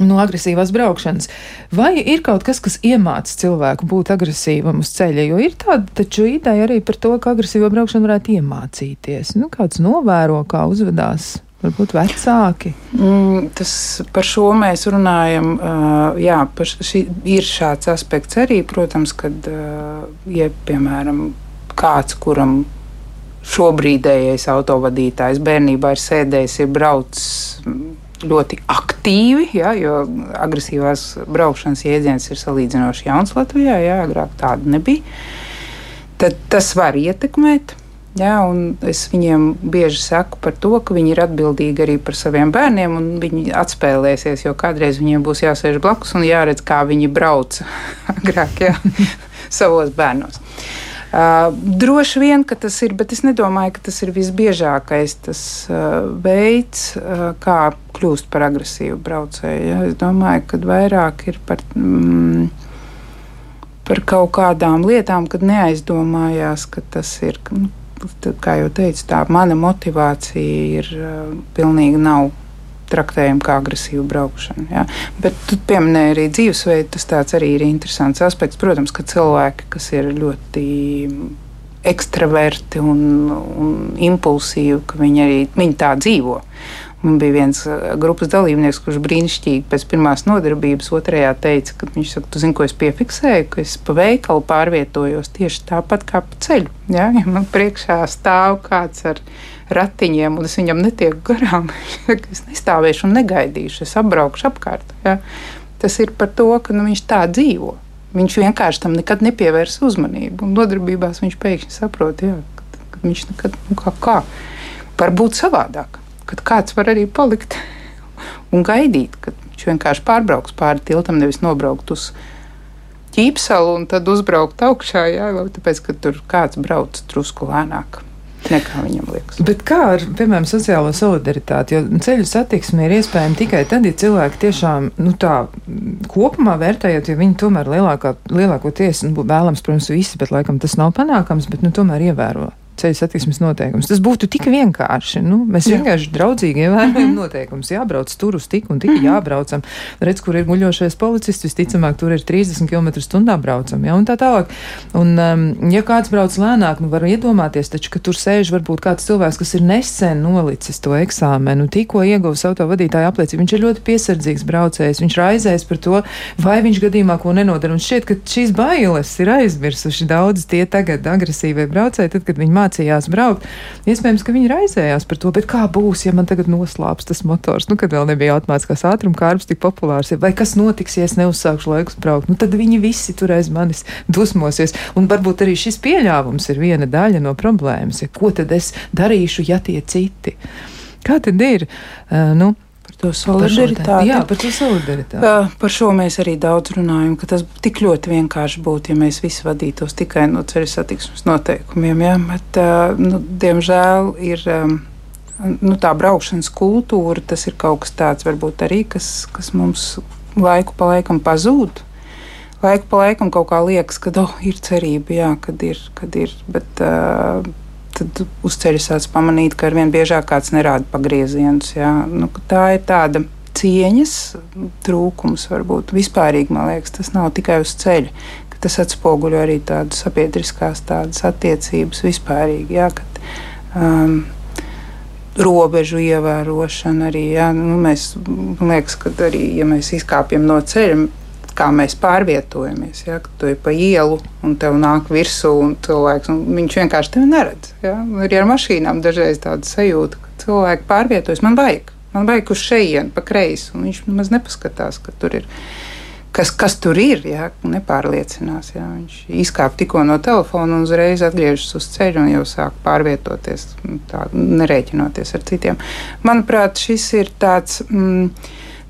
no agresīvās braukšanas. Vai ir kaut kas, kas iemāca cilvēku būt agresīvam uz ceļa? Jo ir tāda taču ideja arī par to, ka agresīvo braukšanu varētu iemācīties. Nu, kāds novēro, kā uzvedās. Varbūt vecāki. Mm, tas par šo mēs runājam. Uh, jā, šī, ir šāds aspekts arī, protams, kad, uh, ja, piemēram, kāds, kuram šobrīdējais autovadītājs bērnībā ir sēdējis, ir braucis ļoti aktīvi, ja, jo agresīvās braukšanas jēdziens ir salīdzinoši jauns Latvijā, ja agrāk tāda nebija. Tad tas var ietekmēt. Ja, es viņiem bieži saku par to, ka viņi ir atbildīgi arī par saviem bērniem, un viņi atspēlēsies, jo kādreiz viņiem būs jāsēž blakus un jāredz, kā viņi brauc agrāk ja, savos bērnos. Uh, droši vien, ka tas ir, bet es nedomāju, ka tas ir visbiežākais tas uh, veids, uh, kā kļūst par agresīvu braucēju. Ja? Es domāju, ka vairāk ir par, mm, par kaut kādām lietām, kad neaizdomājās, ka tas ir. Nu, tad, kā jau teicu, tā mana motivācija ir uh, pilnīgi nav traktējam kā agresīvu braukšanu. Ja? Bet tu pieminēji arī dzīvesveidu, tas arī ir interesants aspekts. Protams, ka cilvēki, kas ir ļoti ekstraverti un, un impulsīvi, ka viņi arī viņi tā dzīvo. Man bija viens grupas dalībnieks, kurš brīnišķīgi pēc pirmās nodarbības otrajā teica, ka viņš saka, tu zini, ko es piefiksēju, ka es pa veikalu pārvietojos tieši tāpat kā pa ceļu. Ja, ja man priekšā stāv kāds ar ratiņiem, un es viņam netieku garām. es nestāvēšu un negaidīšu, es apbraukšu apkārt. Ja? Tas ir par to, ka nu, viņš tā dzīvo. Viņš vienkārši tam nekad nepievērs uzmanību. Un nodarbībās viņš pēkšņi saprot, jā, ka, ka viņš nekad nu, kā, kā var būt savādāk. Kad kāds var arī palikt un gaidīt, kad viņš vienkārši pārbrauks pāri tiltam, nevis nobraukt uz ķīpsalu un tad uzbraukt augšā, jā, tāpēc, ka tur kāds brauc drusku lēnāk nekā viņam liekas. Bet kā ar, piemēram, sociālo solidaritāti? Jo ceļu satiksme ir iespējama tikai tad, ja cilvēki tiešām, nu tā, kopumā vērtējot, ja viņi tomēr lielākā, lielākoties, nu, vēlams, protams, visi, bet laikam tas nav panākams, bet, nu, tomēr ievēro ceļu satiksmes noteikumus. Tas būtu tik vienkārši. Nu, mēs Jā. vienkārši draudzīgi ievērojam mm -hmm. noteikumus. Jābrauc tur uz tik un tik mm -hmm. jābraucam. Redz, kur ir guļošais policists, visticamāk, tur ir 30 km/h braucam. Ja, un tā tālāk. Un, um, ja kāds brauc lēnāk, nu var iedomāties, taču, ka tur sēž varbūt kāds cilvēks, kas ir nesen nolicis to eksāmenu, tikko ieguvis autovadītāja apliecību. Viņš ir ļoti piesardzīgs braucējs. Viņš raizēs par to, vai viņš gadījumā ko nenodara. Un šķiet, ka šīs bailes ir aizmirsuši daudz tie tagad agresīvie braucēji, tad, kad viņi mācās mācījās braukt. Iespējams, ka viņi raizējās par to, kā būs, ja man tagad noslāps tas motors, nu, kad vēl nebija automātiskās ātruma kārbs tik populārs, vai kas notiks, ja es neuzsākšu laikus braukt, nu, tad viņi visi tur aiz manis dusmosies. Un varbūt arī šis pieļāvums ir viena daļa no problēmas, ja ko tad es darīšu, ja tie citi. Kā tad ir? Uh, nu, to solidaritāti. Jā, par to solidaritāti. Uh, par šo mēs arī daudz runājam, ka tas tik ļoti vienkārši būtu, ja mēs visi vadītos tikai no ceļu satiksmes noteikumiem. Ja? Bet, uh, nu, diemžēl ir. Um, Nu, tā braukšanas kultūra, tas ir kaut kas tāds, varbūt arī, kas, kas mums laiku pa laikam pazūd. Laiku pa laikam kaut kā liekas, ka oh, ir cerība, jā, kad ir, kad ir. Bet, uh, tad uz ceļa sāc pamanīt, ka arvien biežāk kāds nerāda pagriezienus. Nu, tā ir tāda cieņas trūkums, varbūt vispārīgi, man liekas, tas nav tikai uz ceļa. tas atspoguļo arī tādu sabiedriskās tādas attiecības vispārīgi. Jā, kad, um, robežu ievērošana arī. Jā, nu, mēs, man liekas, ka arī, ja mēs izkāpjam no ceļa, kā mēs pārvietojamies. Ja, tu ej pa ielu, un tev nāk virsū, cilvēks, un viņš vienkārši tevi neredz. Ja. Arī ar mašīnām dažreiz tāda sajūta, ka cilvēki pārvietojas. Man vajag, man vajag uz šejienu, pa kreisi, un viņš maz nepaskatās, ka tur ir kas, kas tur ir. Jā, nepārliecinās. Jā. Viņš izkāpa tikko no telefona un uzreiz atgriežas uz ceļa un jau sāk pārvietoties, tā, nerēķinoties ar citiem. Manuprāt, šis ir tāds. Mm,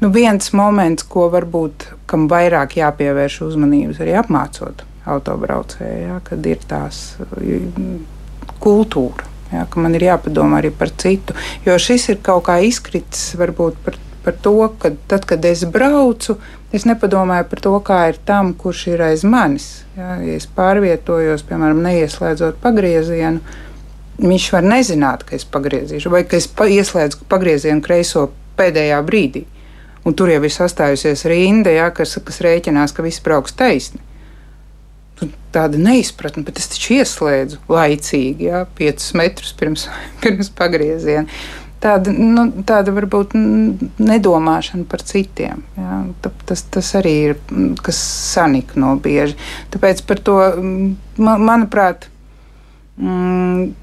Nu, viens moments, ko varbūt kam vairāk jāpievērš uzmanības, arī apmācot autobraucēju, ja, kad ir tās kultūra, ja, man ir jāpadomā arī par citu. Jo šis ir kaut kā izkritis varbūt par, par to, ka tad, kad es braucu, Es nepadomāju par to, kā ir tam, kurš ir aiz manis. Ja, ja es pārvietojos, piemēram, neieslēdzot pagriezienu, viņš var nezināt, ka es pagriezīšu, vai ka es pa ieslēdzu pagriezienu kreiso pēdējā brīdī. Un tur jau ir sastājusies rinda, ja, kas, kas rēķinās, ka viss brauks taisni. Tāda neizpratne, bet es taču ieslēdzu laicīgi, ja, 5 metrus pirms, pirms pagrieziena tāda, nu, tāda varbūt nedomāšana par citiem. Jā. Tas, tas arī ir kas sanikno bieži. Tāpēc par to, man, manuprāt,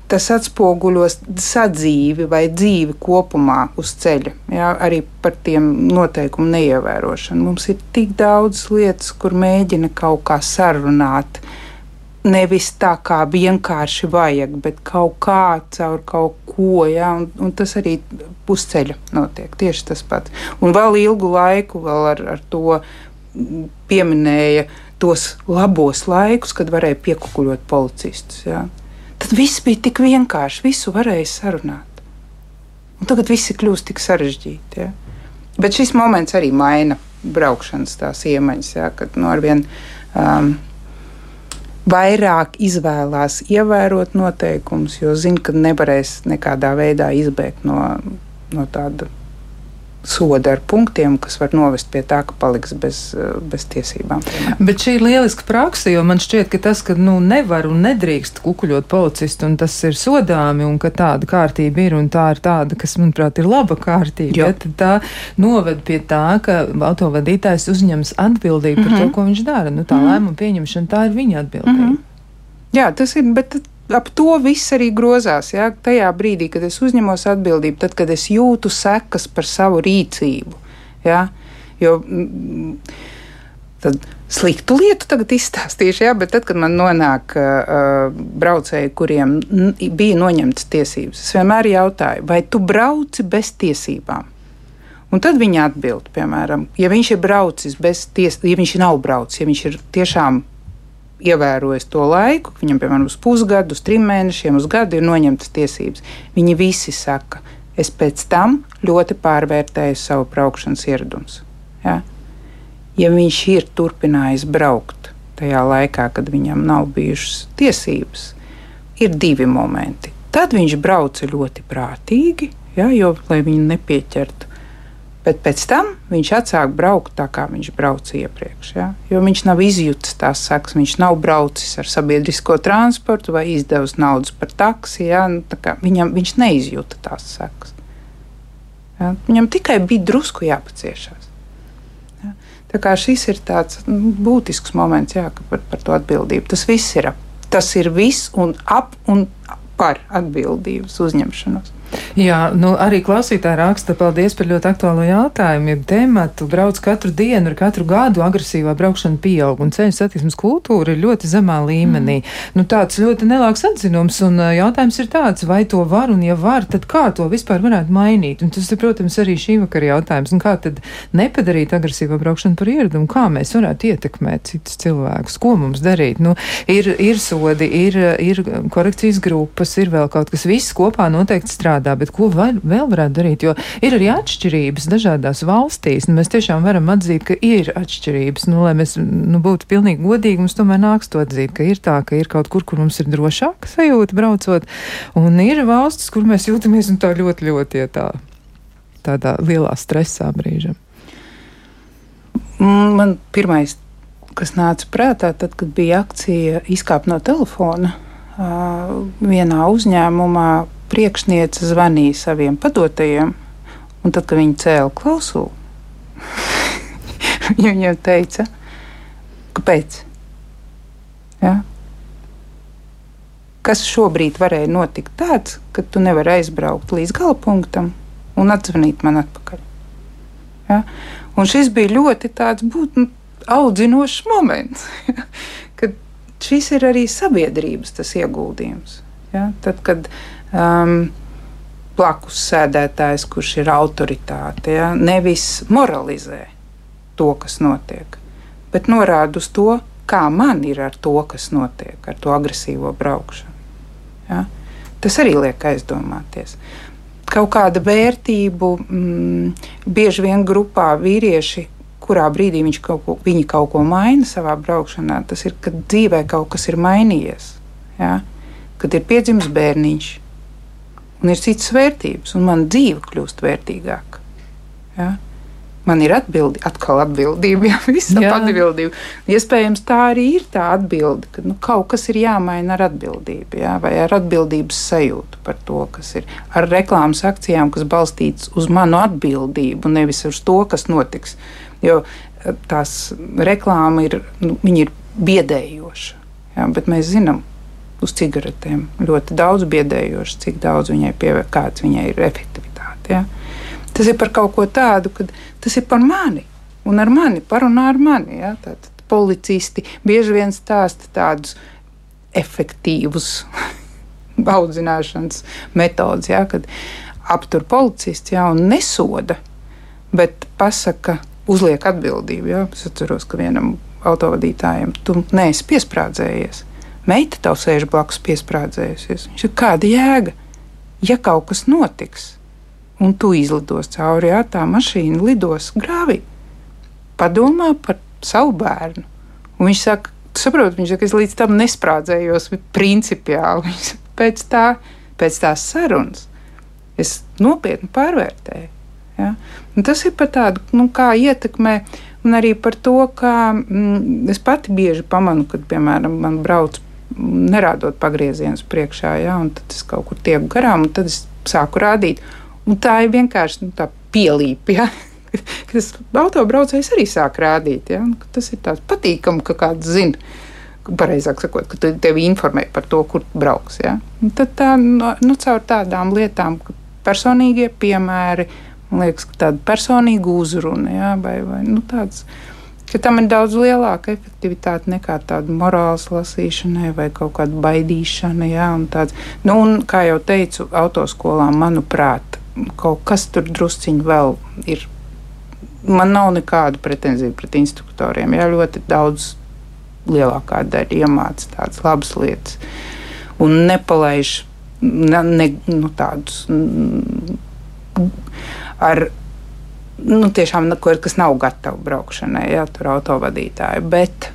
tas atspoguļos sadzīvi vai dzīvi kopumā uz ceļa. Jā, arī par tiem noteikumu neievērošanu. Mums ir tik daudz lietas, kur mēģina kaut kā sarunāt. Nevis tā kā vienkārši vajag, bet kaut kā caur kaut ko. Ja, un, un tas arī pusceļa notiek tieši tas pats. Un vēl ilgu laiku vēl ar, ar to pieminēja tos labos laikus, kad varēja piekukuļot policistus. Ja. Viss bija tik vienkārši, visu varēja sarunāt. Un tagad viss kļūst tik sarežģīti. Ja. Bet šis moments arī maina braukšanas tās iemaņas, ja, kad no nu, arvien. Um, vairāk izvēlās ievērot noteikumus, jo zina, ka nevarēs nekādā veidā izbēgt no, no tāda soda ar punktiem, kas var novest pie tā, ka paliks bez, bez tiesībām. Piemēram. Bet šī ir lieliska praksa, jo man šķiet, ka tas, ka nu, nevar un nedrīkst kukuļot policistu, un tas ir sodāmi, un ka tāda kārtība ir, un tā ir tāda, kas, manuprāt, ir laba kārtība, ja, tad tā noved pie tā, ka autovadītājs uzņems atbildību mm -hmm. par to, mhm. ko viņš dara. Nu, tā mm -hmm. lēmuma pieņemšana, tā ir viņa atbildība. Mm -hmm. Jā, tas ir, bet ap to viss arī grozās. Ja? Tajā brīdī, kad es uzņemos atbildību, tad, kad es jūtu sekas par savu rīcību. Ja? Jo, mm, tad sliktu lietu tagad izstāstīšu, ja? bet tad, kad man nonāk uh, braucēji, kuriem bija noņemtas tiesības, es vienmēr jautāju, vai tu brauci bez tiesībām? Un tad viņi atbild, piemēram, ja viņš ir braucis bez tiesībām, ja viņš nav braucis, ja viņš ir tiešām ievērojis to laiku, viņam, piemēram, uz pusgadu, uz trim mēnešiem, uz gadu ir noņemtas tiesības. Viņi visi saka, es pēc tam ļoti pārvērtēju savu braukšanas ieradumus. Ja? ja viņš ir turpinājis braukt tajā laikā, kad viņam nav bijušas tiesības, ir divi momenti. Tad viņš brauca ļoti prātīgi, ja, jo, lai viņu nepieķertu Bet pēc tam viņš atsāk braukt tā, kā viņš brauca iepriekš. Ja? Jo viņš nav izjutis tās sekas, viņš nav braucis ar sabiedrisko transportu vai izdevis naudas par taksi. Ja? Nu, viņam, viņš neizjūta tās sekas. Ja? Viņam tikai bija drusku jāpaciešās. Ja? Tā kā šis ir tāds nu, būtisks moments, jā, par, par to atbildību. Tas viss ir. Tas ir viss un ap un par atbildības uzņemšanos. Jā, nu arī klausītāji raksta, paldies par ļoti aktuālo jautājumu. Ir tematu, brauc katru dienu, ar katru gadu agresīvā braukšana pieaug, un ceļu satiksmes kultūra ir ļoti zemā līmenī. Mm. Nu, tāds ļoti nelāks atzinums, un jautājums ir tāds, vai to var, un ja var, tad kā to vispār varētu mainīt? Un tas, protams, arī šī vakara jautājums, un kā tad nepadarīt agresīvā braukšanu par ieradumu, kā mēs varētu ietekmēt citus cilvēkus, ko mums darīt? Nu, ir, ir sodi, ir, ir korekcijas grupas, ir vēl kaut kas, viss kopā noteikti strādā bet ko vēl, vēl varētu darīt? Jo ir arī atšķirības dažādās valstīs. Nu, mēs tiešām varam atzīt, ka ir atšķirības. Nu, lai mēs nu, būtu pilnīgi godīgi, mums tomēr nāks to atzīt, ka ir tā, ka ir kaut kur, kur mums ir drošāka sajūta braucot, un ir valstis, kur mēs jūtamies nu, tā ļoti, ļoti ja tā, tādā lielā stresā brīžam. Man pirmais kas nāca prātā, tad, kad bija akcija izkāpt no telefona. Vienā uzņēmumā priekšniece zvanīja saviem padotajiem, un tad, kad viņi cēla klausulu, viņa viņiem teica, kāpēc? Ja? Kas šobrīd varēja notikt tāds, ka tu nevari aizbraukt līdz galapunktam un atzvanīt man atpakaļ? Ja? Un šis bija ļoti tāds būt, nu, audzinošs moments, kad šis ir arī sabiedrības ieguldījums. Ja? Tad, kad um, blakus sēdētājs, kurš ir autoritāte, ja? nevis moralizē to, kas notiek, bet norāda uz to, kā man ir ar to, kas notiek, ar to agresīvo braukšanu. Ja? Tas arī liek aizdomāties. Kaut kāda vērtība, mm, bieži vien grupā vīrieši kurā brīdī viņš kaut ko, viņi kaut ko maina savā braukšanā, tas ir, kad dzīvē kaut kas ir mainījies. Ja? Kad ir piedzimis bērniņš, un ir citas vērtības, un man dzīve kļūst vērtīgāka. Ja? Man ir atbildi, atkal atbildība, ja visam atbildība. Iespējams, tā arī ir tā atbilde, ka nu, kaut kas ir jāmaina ar atbildību, ja? vai ar atbildības sajūtu par to, kas ir. Ar reklāmas akcijām, kas balstītas uz manu atbildību, nevis uz to, kas notiks Jo eh, tās reklāma ir, nu, ir biedējoša. Ja, bet mēs zinām, uz cigaretēm ļoti daudz biedējoša, cik daudz viņai pievērt, kāds viņai ir efektivitāte. Ja. Tas ir par kaut ko tādu, ka tas ir par mani un ar mani, parunā ar mani. Ja. Tātad policisti bieži vien stāsta tādus efektīvus audzināšanas metodus, ja, kad aptur policists ja, un nesoda, bet pasaka, uzliek atbildību. Ja? Es atceros, ka vienam autovadītājam tu neesi piesprādzējies. Meita tev sēž blakus piesprādzējusies. Viņš ir kāda jēga, ja kaut kas notiks, un tu izlidos cauri, ja tā mašīna lidos grāvī. Padomā par savu bērnu. Un viņš saka, saprot, viņš saka, es līdz tam nesprādzējos principiāli. Pēc, tā, pēc tās sarunas es nopietni pārvērtēju. Ja? Un tas ir par tādu, nu, kā ietekmē, un arī par to, kā mm, es pati bieži pamanu, kad, piemēram, man brauc nerādot pagriezienus priekšā, ja, un tad es kaut kur tieku garām, un tad es sāku rādīt. Un tā ir vienkārši nu, pielīpa. Ja. Tas autobraucējs arī sāk rādīt. Ja, tas ir tāds patīkami, ka kāds zina. Pareizāk sakot, ka tevi informē par to, kur brauks. Ja. Un tad tā, nu, nu, caur tādām lietām, personīgie piemēri, Man liekas, ka tāda personīga uzruna, jā, vai, vai nu, tāds, ka tam ir daudz lielāka efektivitāte nekā tāda morāls lasīšana vai kaut kāda baidīšana. Jā, un tāds, nu, un, kā jau teicu, autoskolā, manuprāt, kaut kas tur drusciņi vēl ir. Man nav nekādu pretenziju pret instruktoriem. Jā, ļoti daudz lielākā daļa iemācīja tādas labas lietas un nepalaiž ne, ne, nu, tādus ar nu, tiešām kas nav gatavi braukšanai, ja tur autovadītāji. Bet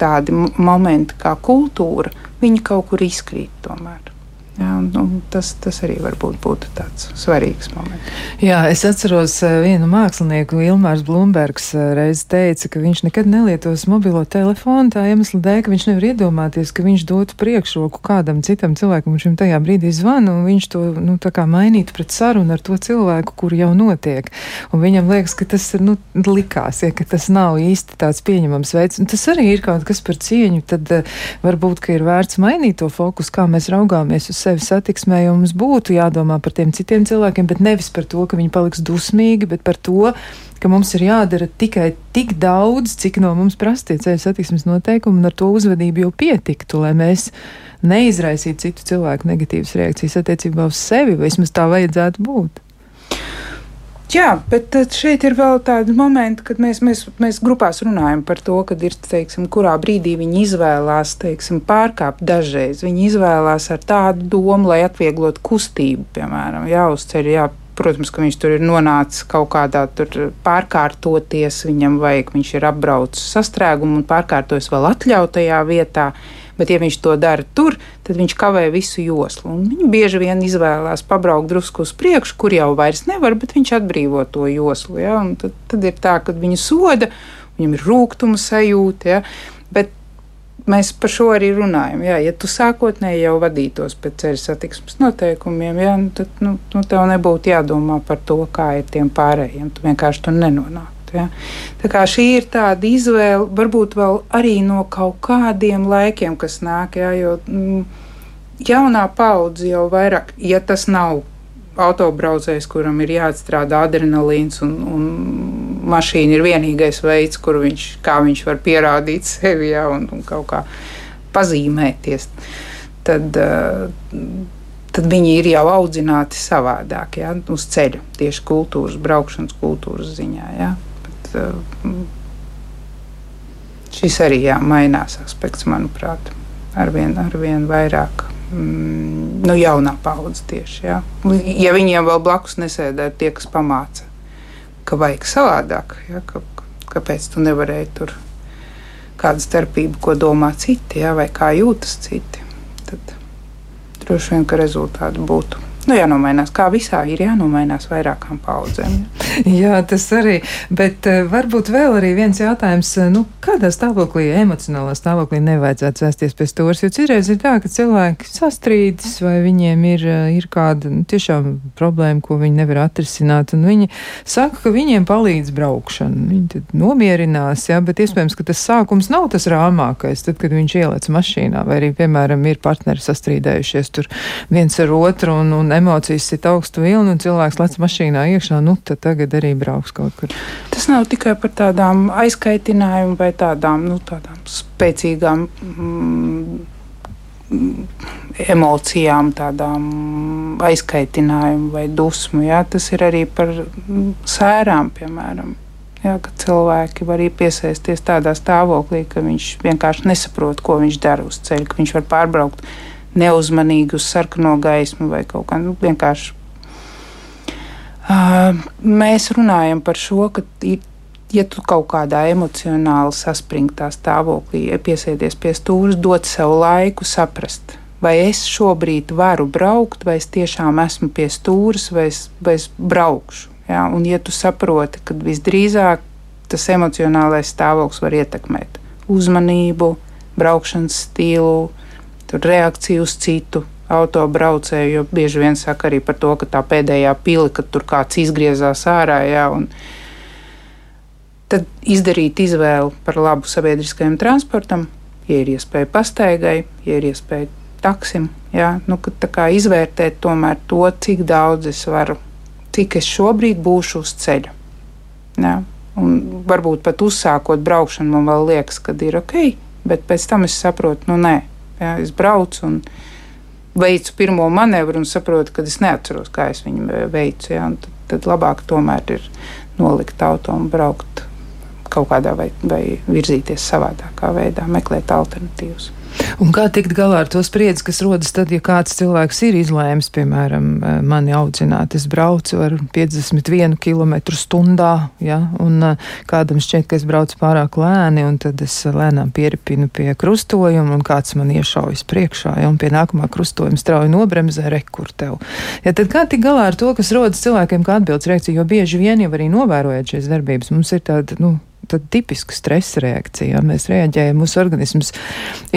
tādi momenti kā kultūra, viņi kaut kur izkrīt tomēr. Jā, nu, tas, tas arī varbūt būtu tāds svarīgs moments. Jā, es atceros eh, vienu mākslinieku, Ilmārs Blūmbergs, eh, reiz teica, ka viņš nekad nelietos mobilo telefonu tā iemesla dēļ, ka viņš nevar iedomāties, ka viņš dotu priekšroku kādam citam cilvēkam, kurš viņam tajā brīdī zvana, un viņš to, nu, tā kā mainītu pret sarunu ar to cilvēku, kur jau notiek. Un viņam liekas, ka tas ir, nu, likās, ja, ka tas nav īsti tāds pieņemams veids. Un tas arī ir kaut kas par cieņu, tad uh, varbūt, ka ir vērts mainīt to fokus, kā mēs raugāmies uz sevi satiksmē, jo mums būtu jādomā par tiem citiem cilvēkiem, bet nevis par to, ka viņi paliks dusmīgi, bet par to, ka mums ir jādara tikai tik daudz, cik no mums prastie ceļu satiksmes noteikumi, un ar to uzvedību jau pietiktu, lai mēs neizraisītu citu cilvēku negatīvas reakcijas attiecībā uz sevi, vismaz tā vajadzētu būt. Jā, bet šeit ir vēl tādi momenti, kad mēs, mēs, mēs grupās runājam par to, kad ir, teiksim, kurā brīdī viņi izvēlās teiksim, pārkāpt dažreiz. Viņi izvēlās ar tādu domu, lai atvieglotu kustību, piemēram, jāuzceļ, jā, protams, ka viņš tur ir nonācis kaut kādā pārkārtoties, viņam vajag, viņš ir apbraucis sastrēgumu un pārkārtojas vēl atļautajā vietā. Bet, ja viņš to dara tur, tad viņš kavē visu joslu. Un viņi bieži vien izvēlās pabraukt drusku uz priekšu, kur jau vairs nevar, bet viņš atbrīvo to joslu. Ja? Tad, tad ir tā, ka viņu soda, viņam ir rūkuma sajūta. Ja? Bet mēs par šo arī runājam. Jā, ja tu sākotnēji jau vadītos pēc ceļu satiksmes noteikumiem, jā, nu, tad nu, nu, tev nebūtu jādomā par to, kā ir tiem pārējiem. Tu vienkārši tur nenonāktu. Ja? Tā kā šī ir tāda izvēle, varbūt vēl arī no kaut kādiem laikiem, kas nāk, jā, jo mm, jaunā paudze jau vairāk, ja tas nav autobraucējs, kuram ir jāatstrādā adrenalīns un, un mašīna ir vienīgais veids, kur viņš, viņš var pierādīt sevi ja, un, un kaut kā pazīmēties. Tad, uh, tad viņi ir jau audzināti savādāk, ja, uz ceļa, tieši kultūras, braukšanas kultūras ziņā. Ja. Uh, šis arī jā, mainās aspekts, manuprāt, arvien, arvien vairāk mm, nu, jaunā paudze tieši. Ja? ja viņiem vēl blakus nesēdē tie, kas pamāca, ka vajag savādāk, ja? ka, kāpēc tu nevarēji tur kādu starpību, ko domā citi, ja? vai kā jūtas citi, tad droši vien, ka rezultāti būtu Nu, jānomainās, kā visā ir jānomainās vairākām paudzēm. Jā, tas arī, bet uh, varbūt vēl arī viens jautājums, uh, nu, kādā stāvoklī, emocionālā stāvoklī nevajadzētu sēsties pie stūres, jo citreiz ir tā, ka cilvēki sastrīdas vai viņiem ir, uh, ir kāda nu, tiešām problēma, ko viņi nevar atrisināt, un viņi saka, ka viņiem palīdz braukšana. Viņi tad nomierinās, jā, bet iespējams, ka tas sākums nav tas rāmākais, tad, kad viņš ielec mašīnā, vai arī, piemēram, ir partneri sastrīdējušies tur viens ar otru un, un emocijas ir augstu vilni un cilvēks lec mašīnā iekšā, nu tad tagad arī brauks kaut kur. Tas nav tikai par tādām aizkaitinājumu vai tādām, nu, tādām spēcīgām mm, emocijām, tādām aizkaitinājumu vai dusmu. Jā. Tas ir arī par mm, sērām, piemēram. Jā, ka cilvēki var piesaisties tādā stāvoklī, ka viņš vienkārši nesaprot, ko viņš dara uz ceļa, ka viņš var pārbraukt neuzmanīgi uz sarkano gaismu vai kaut kā nu, vienkārši. Uh, mēs runājam par šo, ka, ja tu kaut kādā emocionāli saspringtā stāvoklī piesēdies pie stūra, dot sev laiku saprast, vai es šobrīd varu braukt, vai es tiešām esmu pie stūres, vai es, vai es braukšu. Ja? Un, ja tu saproti, ka visdrīzāk tas emocionālais stāvoklis var ietekmēt uzmanību, braukšanas stilu, tur reakcija uz citu autobraucēju, jo bieži vien saka arī par to, ka tā pēdējā pili, kad tur kāds izgriezās ārā, jā, un tad izdarīt izvēli par labu sabiedriskajam transportam, ja ir iespēja pastaigai, ja ir iespēja taksim, jā, nu, tā kā izvērtēt tomēr to, cik daudz es varu, cik es šobrīd būšu uz ceļa. Jā. Un varbūt pat uzsākot braukšanu, man liekas, ka ir ok, bet pēc tam es saprotu, nu nē, Jā, es braucu un veicu pirmo manevru un saprotu, ka es neatceros, kā es viņu veicu. Jā, tad, tad labāk tomēr ir nolikt auto un braukt kaut kādā vai, vai virzīties savādākā veidā, meklēt alternatīvas. Un kā tikt galā ar to spriedzi, kas rodas tad, ja kāds cilvēks ir izlēms, piemēram, eh, mani audzināt, es braucu ar 51 km/h, ja, un eh, kādam šķiet, ka es braucu pārāk lēni, un tad es lēnām pieripinu pie krustojuma, un kāds man iešaujas priekšā, ja, un pie nākamā krustojuma strauji nobremzē rekur tev. Ja, tad kā tikt galā ar to, kas rodas cilvēkiem kā atbildes reakcija, jo bieži vien jau arī novērojot šīs darbības, mums ir tāda, nu, tipiska stresa reakcija. Mēs reaģējam, mūsu organisms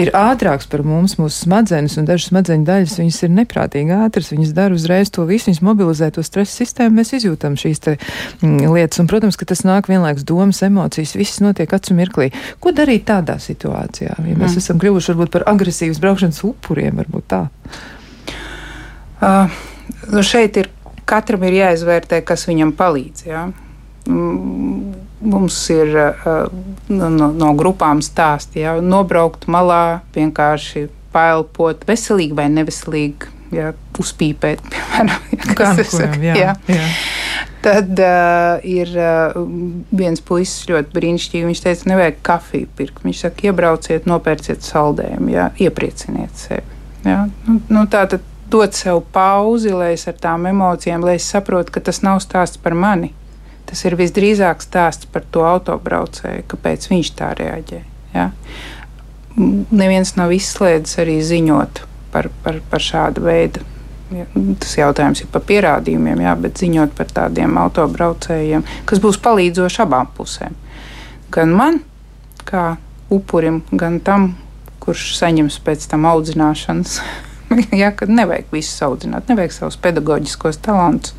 ir ātrāks par mums, mūsu smadzenes un dažas smadzeņu daļas viņas ir neprātīgi ātras, viņas dara uzreiz to visu, viņas mobilizē to stresa sistēmu, mēs izjūtam šīs te, mm, lietas. Un, protams, ka tas nāk vienlaikus domas, emocijas, viss notiek acu mirklī. Ko darīt tādā situācijā? Ja mēs mm. esam kļuvuši varbūt par agresīvas braukšanas upuriem, varbūt tā. Uh, nu šeit ir katram ir jāizvērtē, kas viņam palīdz. Jā. Mm, mums ir uh, no, no grupām stāsti, ja nobraukt malā, vienkārši paelpot, veselīgi vai neveselīgi, ja uzpīpēt, piemēram, ja, kas ir sakām, jā, jā. jā. Tad uh, ir uh, viens puisis ļoti brīnišķīgi. Viņš teica, nevajag kafiju pirkt. Viņš saka, iebrauciet, nopērciet saldējumu, ja, ieprieciniet sevi. Ja. Nu, nu, tā tad dot sev pauzi, lai es ar tām emocijām, lai es saprotu, ka tas nav stāsts par mani Tas ir visdrīzāk stāsts par to autobraucēju, kāpēc viņš tā reaģē. Ja? Neviens nav izslēdzis arī ziņot par, par, par šādu veidu. Ja, tas jautājums ir par pierādījumiem, jā, bet ziņot par tādiem autobraucējiem, kas būs palīdzoši abām pusēm. gan man, kā upurim, gan tam, kurš saņems pēc tam audzināšanas. ja, kad nevajag visus audzināt, nevajag savus pedagoģiskos talantus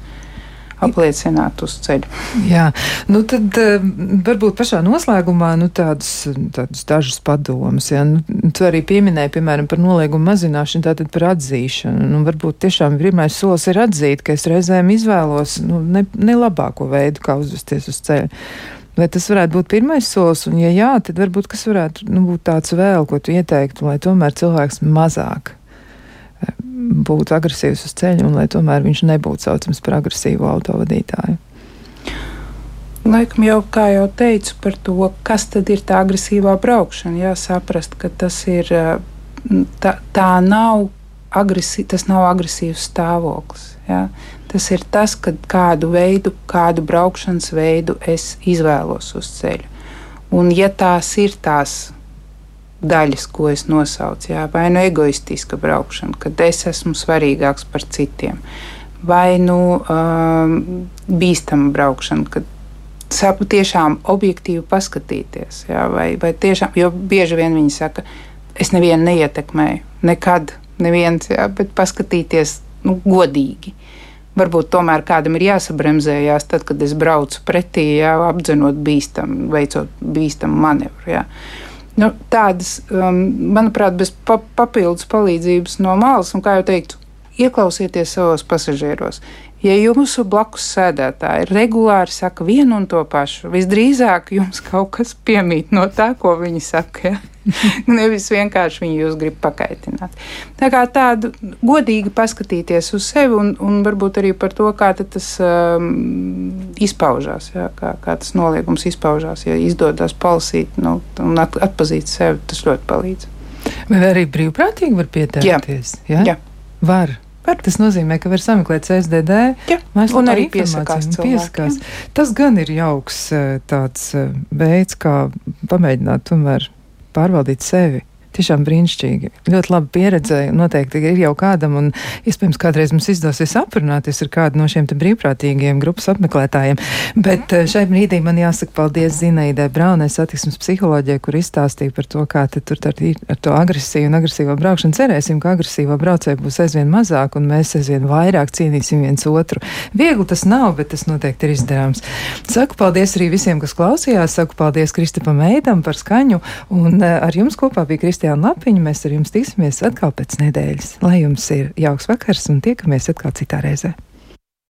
apliecināt uz ceļa. Jā, nu tad uh, varbūt pašā noslēgumā nu, tādus, tādus dažus padomus. Ja? Nu, tu arī pieminēji, piemēram, par noliegumu mazināšanu, tātad par atzīšanu. Nu, varbūt tiešām pirmais solis ir atzīt, ka es reizēm izvēlos nu, ne, ne labāko veidu, kā uzvesties uz ceļa. Vai tas varētu būt pirmais solis, un, ja jā, tad varbūt kas varētu nu, būt tāds vēl, ko tu ieteiktu, lai tomēr cilvēks mazāk būtu agresīvs uz ceļa un lai tomēr viņš nebūtu saucams par agresīvu autovadītāju. Laikam jau, kā jau teicu, par to, kas tad ir tā agresīvā braukšana, jāsaprast, ka tas ir, tā, tā nav, agresi, tas nav agresīvs stāvoklis. Ja? Tas ir tas, kad kādu veidu, kādu braukšanas veidu es izvēlos uz ceļa. Un ja tās ir tās daļas, ko es nosaucu. Jā, vai nu egoistiska braukšana, kad es esmu svarīgāks par citiem, vai nu um, bīstama braukšana, kad sapu tiešām objektīvi paskatīties. Jā, vai, vai tiešām, jo bieži vien viņi saka, es nevienu neietekmēju, nekad neviens, jā, bet paskatīties nu, godīgi. Varbūt tomēr kādam ir jāsabremzējās, tad, kad es braucu pretī, jā, apdzenot bīstamu, veicot bīstamu manevru. Jā. Nu, tādas, um, manuprāt, bez pa papildus palīdzības no malas, un kā jau teicu, ieklausieties savos pasažieros. Ja jūsu blakus sēdētāji regulāri saka vienu un to pašu, visdrīzāk jums kaut kas piemīt no tā, ko viņi saka. Ja? Nevis vienkārši viņi jūs grib pakaitināt. Tā kā tādu godīgi paskatīties uz sevi un, un varbūt arī par to, kā tas um, izpaužās, ja? kā, kā tas noliegums izpaužās. Ja izdodas palasīt nu, un at, atpazīt sevi, tas ļoti palīdz. Vai arī brīvprātīgi var pieteikties? Jā. Ja? Jā. Var. Var. Tas nozīmē, ka var sameklēt CSDD. Jā, un arī piesakās. piesakās. Tas gan ir jauks eh, tāds eh, veids, kā pamēģināt tomēr pārvaldīt sevi tiešām brīnišķīgi. Ļoti laba pieredze. Noteikti ir jau kādam, un iespējams, kādreiz mums izdosies aprunāties ar kādu no šiem brīvprātīgiem grupas apmeklētājiem. Bet eh, šai brīdī man jāsaka paldies Zinaidai Braunai, satiksmes psiholoģijai, kur izstāstīja par to, kā tur ar to agresiju un agresīvo braukšanu. Cerēsim, ka agresīvo braucēju būs aizvien mazāk, un mēs aizvien vairāk cienīsim viens otru. Viegli tas nav, bet tas noteikti ir izdarāms. Saku paldies arī visiem, kas klausījās. Saku paldies Kristapam Eidam par skaņu, un eh, ar jums kopā bija Kristapam. Kristiāna Lapiņa. Mēs ar jums tiksimies atkal pēc nedēļas. Lai jums ir jauks vakars un tiekamies atkal citā reizē.